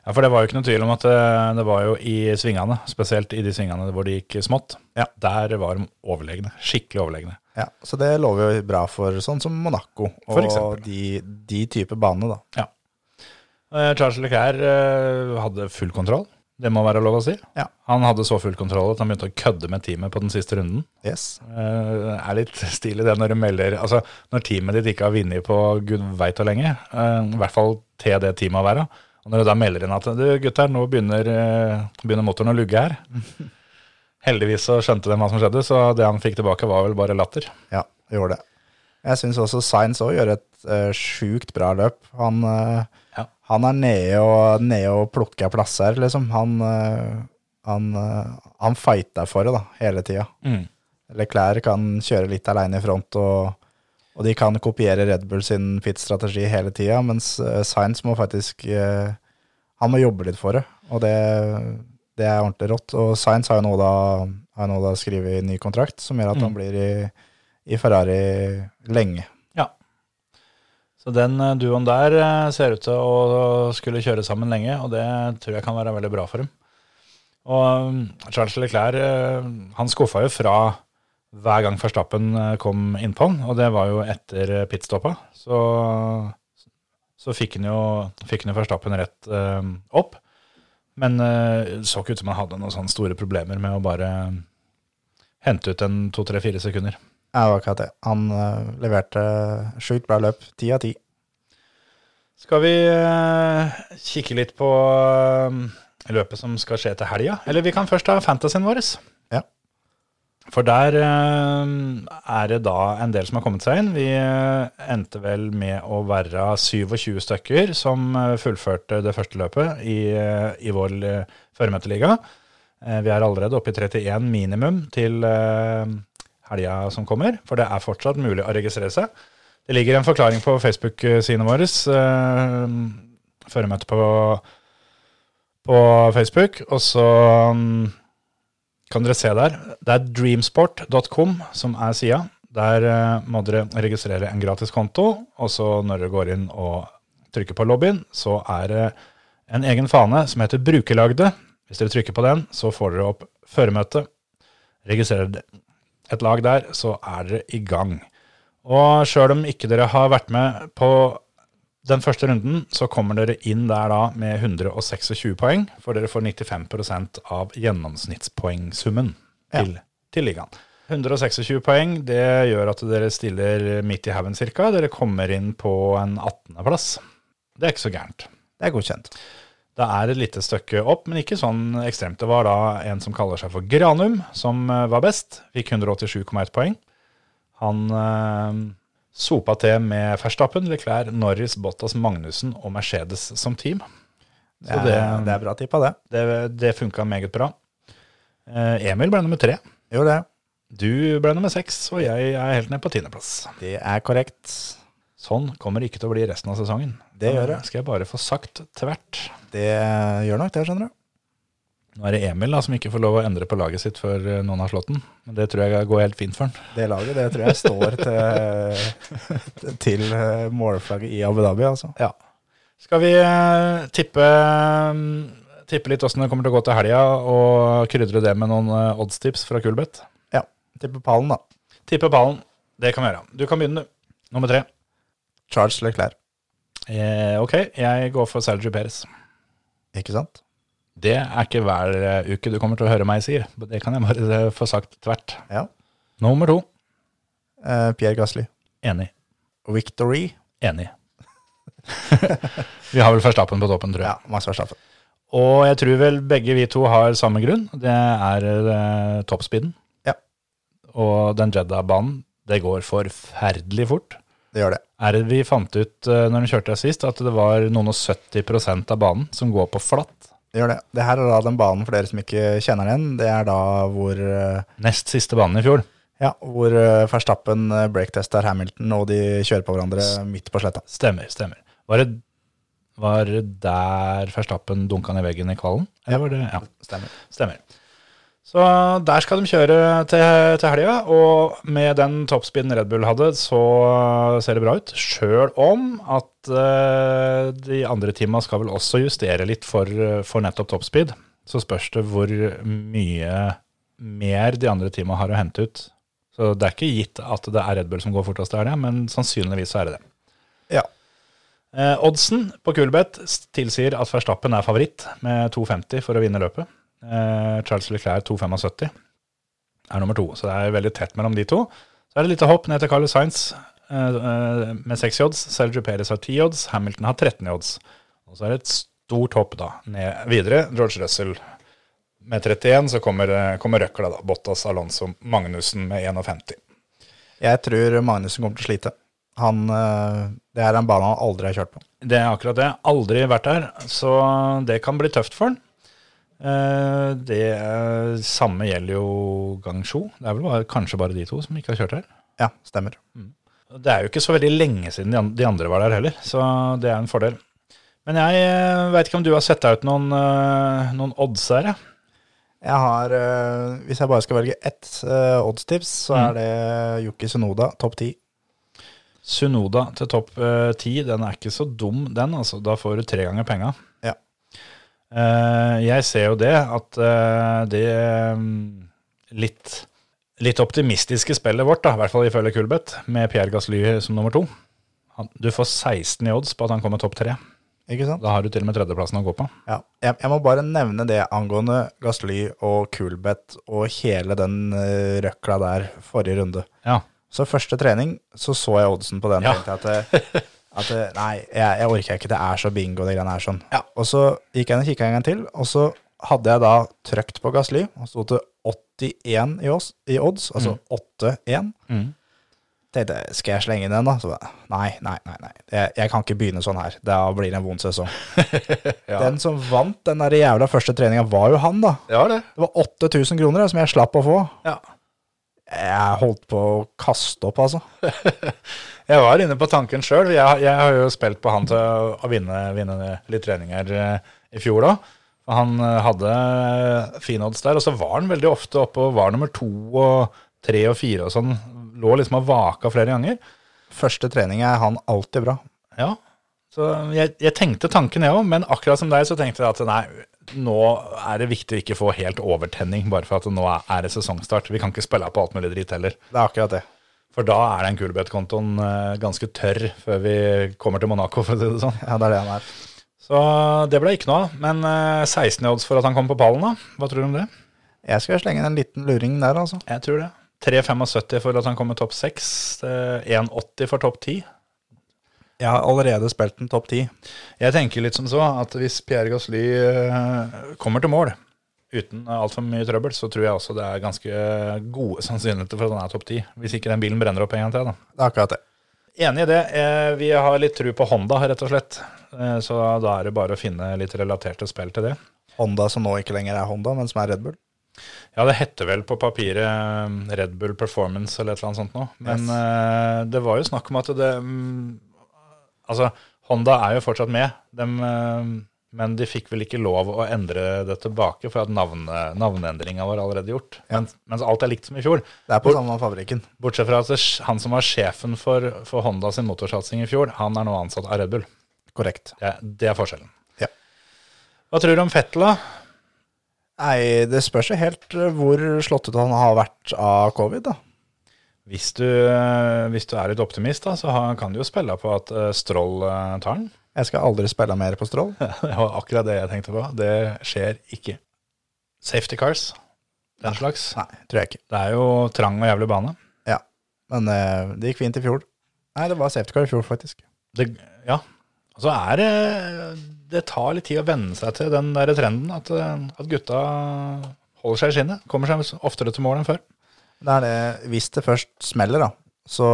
Ja, For det var jo ikke noe tvil om at det, det var jo i svingene, spesielt i de svingene hvor det gikk smått, Ja. der var de overlegne. Skikkelig overlegne. Ja, Så det lover jo bra for sånn som Monaco og de, de type banene, da. Ja. Eh, Charles Leclerc eh, hadde full kontroll. Det må være lov å si. Ja. Han hadde så full kontroll at han begynte å kødde med teamet på den siste runden. Yes. Uh, er litt stilig det når du melder Altså, når teamet ditt ikke har vunnet på gud veit hvor lenge, uh, i hvert fall til det teamet å være, og når du da melder inn at du gutter, nå begynner, uh, begynner motoren å lugge her. Heldigvis så skjønte de hva som skjedde, så det han fikk tilbake, var vel bare latter. Ja, gjorde det. Jeg syns også Sainz òg gjør et uh, sjukt bra løp. Han, eh, Ja. han er nede og, nede og plukker plasser, liksom. Han, eh, han, uh, han fighter for det, da, hele tida. Mm. Leclerc kan kjøre litt aleine i front, og, og de kan kopiere Red Bull sin pit-strategi hele tida, mens Science Sainz må faktisk eh, Han må jobbe litt for det, og det, Det er ordentlig rått. Og Sainz har jo nå da, har nå da skrevet ny kontrakt, som gjør at han blir i, i Ferrari lenge. Så den eh, duoen der eh, ser ut til å skulle kjøre sammen lenge, og det tror jeg kan være veldig bra for dem. Og mm, Charles Leclerc eh, han skuffa jo fra hver gang Verstappen kom innpå han, og det var jo etter pitstoppa. Så, så fikk han jo, fikk han jo Verstappen rett opp. Men eh, så ikke ut som han hadde noen sånne store problemer med å bare hente ut en to, tre, fire sekunder. Ja, det var akkurat det. Han uh, leverte sjukt bra løp. Ti av ti. Skal vi uh, kikke litt på uh, løpet som skal skje til helga? Eller vi kan først ta fantasyen vår. Ja. For der er det da en del som har kommet seg inn. Vi endte vel med å være 27 stykker som fullførte det første løpet i, i vår føremøteliga. Vi er allerede oppe i 31 minimum til helga som kommer, for det er fortsatt mulig å registrere seg. Det ligger en forklaring på Facebook-sidene våre. eh, Føremøte på, på Facebook. Og så mm, kan dere se der. Det er dreamsport.com som er sida. Der eh, må dere registrere en gratis konto, og så når dere går inn og trykker på lobbyen, så er det en egen fane som heter Brukerlagde. Hvis dere trykker på den, så får dere opp føremøte. Registrerer dere et lag der, så er dere i gang. Og sjøl om ikke dere har vært med på den første runden, så kommer dere inn der da med 126 poeng, for dere får 95 av gjennomsnittspoengsummen til, til ligaen. 126 poeng, det gjør at dere stiller midt i haugen ca. Dere kommer inn på en 18.-plass. Det er ikke så gærent. Det er godkjent. Det er et lite stykke opp, men ikke sånn ekstremt. Det var da en som kaller seg for Granum, som eh, var best. Fikk 187,1 poeng. Han eh, sopa til med Verstappen, Leclerc, Norris, Bottas, Magnussen og Mercedes som team. Det Så er, det, det er bra tippa, det. det, det funka meget bra. Eh, Emil ble nummer tre. Jo, det. Du ble nummer seks, og jeg er helt ned på tiendeplass. Det er korrekt. Sånn kommer det ikke til å bli resten av sesongen. Det gjør det. Skal jeg bare få sagt tvert. Det gjør nok det, skjønner du. Nå er det Emil da, som ikke får lov å endre på laget sitt før eh, noen har slått den. Men det tror jeg går helt fint for han. Det laget det tror jeg står til, til eh, målflagget i Abu Dhabi, altså. Ja. Skal vi eh, tippe, mm, tippe litt åssen det kommer til å gå til helga, og krydre det med noen oddstips fra Kulbeth? Ja. Tippe pallen, da. Tippe pallen. Det kan vi gjøre. Du kan begynne, du. Nummer tre. Charles Leclerc. Eh, ok, jeg går for Sergio Perez. Ikke sant? Det er ikke hver eh, uke du kommer til å høre meg si. Det kan jeg bare eh, få sagt tvert. Ja. Nummer to. Eh, Pierre Gasly. Enig. Victory. Enig. vi har vel Verstappen på toppen, tror jeg. Ja, Max Verstappen. Og jeg tror vel begge vi to har samme grunn. Det er eh, toppspeeden. Ja. Og den Jedda-banen, det går forferdelig fort. Det gjør det. Er det vi fant ut eh, når vi kjørte her sist, at det var noen og 70% av banen som går på flatt? Det gjør det. Det her er da den banen for dere som ikke kjenner den. Det er da hvor, eh, Nest siste banen i fjor. ja, hvor eh, Verstappen breaktester Hamilton, og de kjører på hverandre midt på sletta. Stemmer, stemmer. Var det, var der Verstappen dunka ned veggen i kvalen? Ja, var det, ja. Stemmer. Stemmer. Så der skal de kjøre til, til helga, og med den toppspeeden Red Bull hadde, så ser det bra ut. Sjøl om at uh, de andre teama skal vel også justere litt for, for nettopp toppspeed. Så spørs det hvor mye mer de andre teama har å hente ut. Så det er ikke gitt at det er Red Bull som går fortest til helga, men sannsynligvis så er det det. Ja. Eh, oddsen på Kulbeth tilsier at Verstappen er favoritt med 2,50 for å vinne løpet. Eh, Charles Leclerc 2,75 er nummer to, så det er veldig tett mellom de to. Så er det litt hopp ned til Carlos Sainz eh, eh, med 6 i odds. Sergio Perez har 10 i odds, Hamilton har 13 i odds. Og så er det et stort hopp da, ned videre. George Russell med 31, så kommer, kommer røkla da. Bottas, Alonso, Magnussen med 51. Jeg tror Magnussen kommer til å slite. Han, det er en bane han aldri har kjørt på. Det er akkurat det. Aldri vært der, så det kan bli tøft for han. Eh, Det eh, samme gjelder jo Gangsjo. Det er vel bare, kanskje bare de to som ikke har kjørt her. Ja, stemmer. Det er jo ikke så veldig lenge siden de andre var der heller, så det er en fordel. Men jeg veit ikke om du har sett deg ut noen, eh, noen odds her, jeg. Jeg har, eh, Hvis jeg bare skal velge ett eh, oddstips, så er det Yuki Sunoda, topp ti. Sunoda til topp eh, ti, den er ikke så dum, den. altså. Da får du tre ganger penga. Eh, jeg ser jo det, at eh, det mm, litt, litt optimistiske spillet vårt, da, i hvert fall ifølge Kulbeth, med Pierre Gasly som nummer to Du får 16 i odds på at han kommer topp tre. Ikke sant? Da har du til og med tredjeplassen å gå på. Ja. Jeg, jeg må bare nevne det angående Gasly og Kulbeth og hele den uh, røkla der forrige runde. Ja. Så første trening så så jeg oddsen på den. Ja. tenkte jeg at, at det- nei, jeg, jeg orker ikke. Det er så bingo, det greiene her. sånn. Ja. Og så gikk jeg inn og kikka en gang til, og så hadde jeg da trykt på Gassly, og sto til 81 i, oss, i odds, altså 8-1. Mm. Tenkte jeg, skal jeg slenge inn den, da? Så bare, nei, nei, nei. nei. Jeg, jeg kan ikke begynne sånn her. Da blir det en vond sesong. Den som vant den der jævla første treninga, var jo han, da. Ja, det. Det var 8000 kroner som jeg slapp å få. Ja. Jeg holdt på å kaste opp, altså. Jeg var inne på tanken sjøl. Jeg, jeg har jo spilt på han til å, å vinne, vinne litt treninger eh, i fjor da. Han eh, hadde fine odds der, og så var han veldig ofte oppe og var nummer to og tre og fire og sånn. Lå liksom og vaka flere ganger. Første trening er han alltid bra. Ja, så jeg, jeg tenkte tanken jeg òg, men akkurat som deg så tenkte jeg at nei, nå er det viktig å ikke få helt overtenning bare for at nå er det sesongstart. Vi kan ikke spille på alt mulig dritt heller. Det er akkurat det. For da er den Kulbeth-kontoen eh, ganske tørr før vi kommer til Monaco, for å si det sånn. Ja, det er det han er. Så det ble ikke noe av. Men eh, 16 i odds for at han kom på pallen, da? Hva tror du om det? Jeg skal slenge inn en liten luring der, altså. Jeg tror det. 3,75 for at han kommer topp 6. 1,80 for topp 10. Jeg har allerede spilt den topp 10. Jeg tenker litt som så at hvis Pierre Gasly eh, kommer til mål uten altfor mye trøbbel, så tror jeg også det er ganske gode sannsynligheter for at han er topp 10. Hvis ikke den bilen brenner opp en gang til. da. Det er akkurat det. Enig i det. Eh, Vi har litt tru på Honda, rett og slett. Eh, Så da er det bare å finne litt relaterte spill til det. Honda som nå ikke lenger er Honda, men som er Red Bull. Ja, det heter vel på papiret eh, Red Bull Performance eller et eller annet sånt noe. Men Yes. eh, det var jo snakk om at det mm, Altså, Honda er jo fortsatt med, eh, men de fikk vel ikke lov å endre det tilbake, for at navne, navneendringa var allerede gjort. Ja. Mens, mens alt er likt som i fjor. Det er på samme fabrikken. Bortsett fra at han som var sjefen for, for Honda sin motorsatsing i fjor, han er nå ansatt av Red Bull. Korrekt. Det, det er forskjellen. Ja. Hva tror du om Fettel, da? Nei, det spørs jo helt eh, hvor slått ut han har vært av covid, da. Hvis du, eh, hvis du er litt optimist, da, så kan du jo spille på at eh, Stroll tar den. Jeg skal aldri spille mer på Strål. Det var akkurat det jeg tenkte på. Det skjer ikke. Safety cars, den slags. Nei, tror jeg ikke. Det er jo trang og jævlig bane. Ja, men uh, det gikk fint i fjor. Nei, det var safety car i fjor, faktisk. Det, ja. Og så er det Det tar litt tid å venne seg til den der trenden at, eh, at gutta holder seg i skinnet. Kommer seg oftere til mål enn før. Det er det, hvis det først smeller, da, så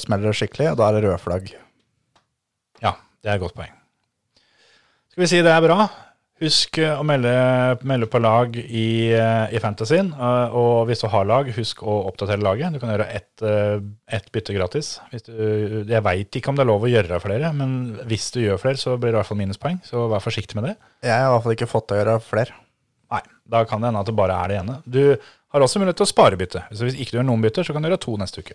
smeller det skikkelig, og da er det rød flagg. Det er et godt poeng. Skal vi si det er bra? Husk eh, å melde, melde på lag i, eh, i Fantasyen. eh, Og hvis du har lag, husk å oppdatere laget. Du kan gjøre ett et bytte gratis. Du, jeg veit ikke om det er lov å gjøre flere, men hvis du gjør flere, så blir det i hvert fall minuspoeng. Så vær forsiktig med det. Jeg har i hvert fall ikke fått til å gjøre flere. Nei, da kan det hende at det bare er det ene. Du har også mulighet til å spare bytte. Så hvis ikke du gjør noen bytter, så kan du gjøre to neste uke.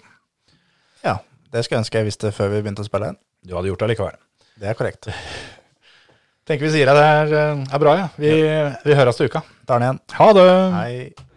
Ja, det skulle jeg ønske jeg visste før vi begynte å spille igjen. Du hadde gjort det likevel. Det er korrekt. Tenker vi sier at det er, er bra, ja. Vi, vi høres til uka. Tar den igjen. Ha det! Hei.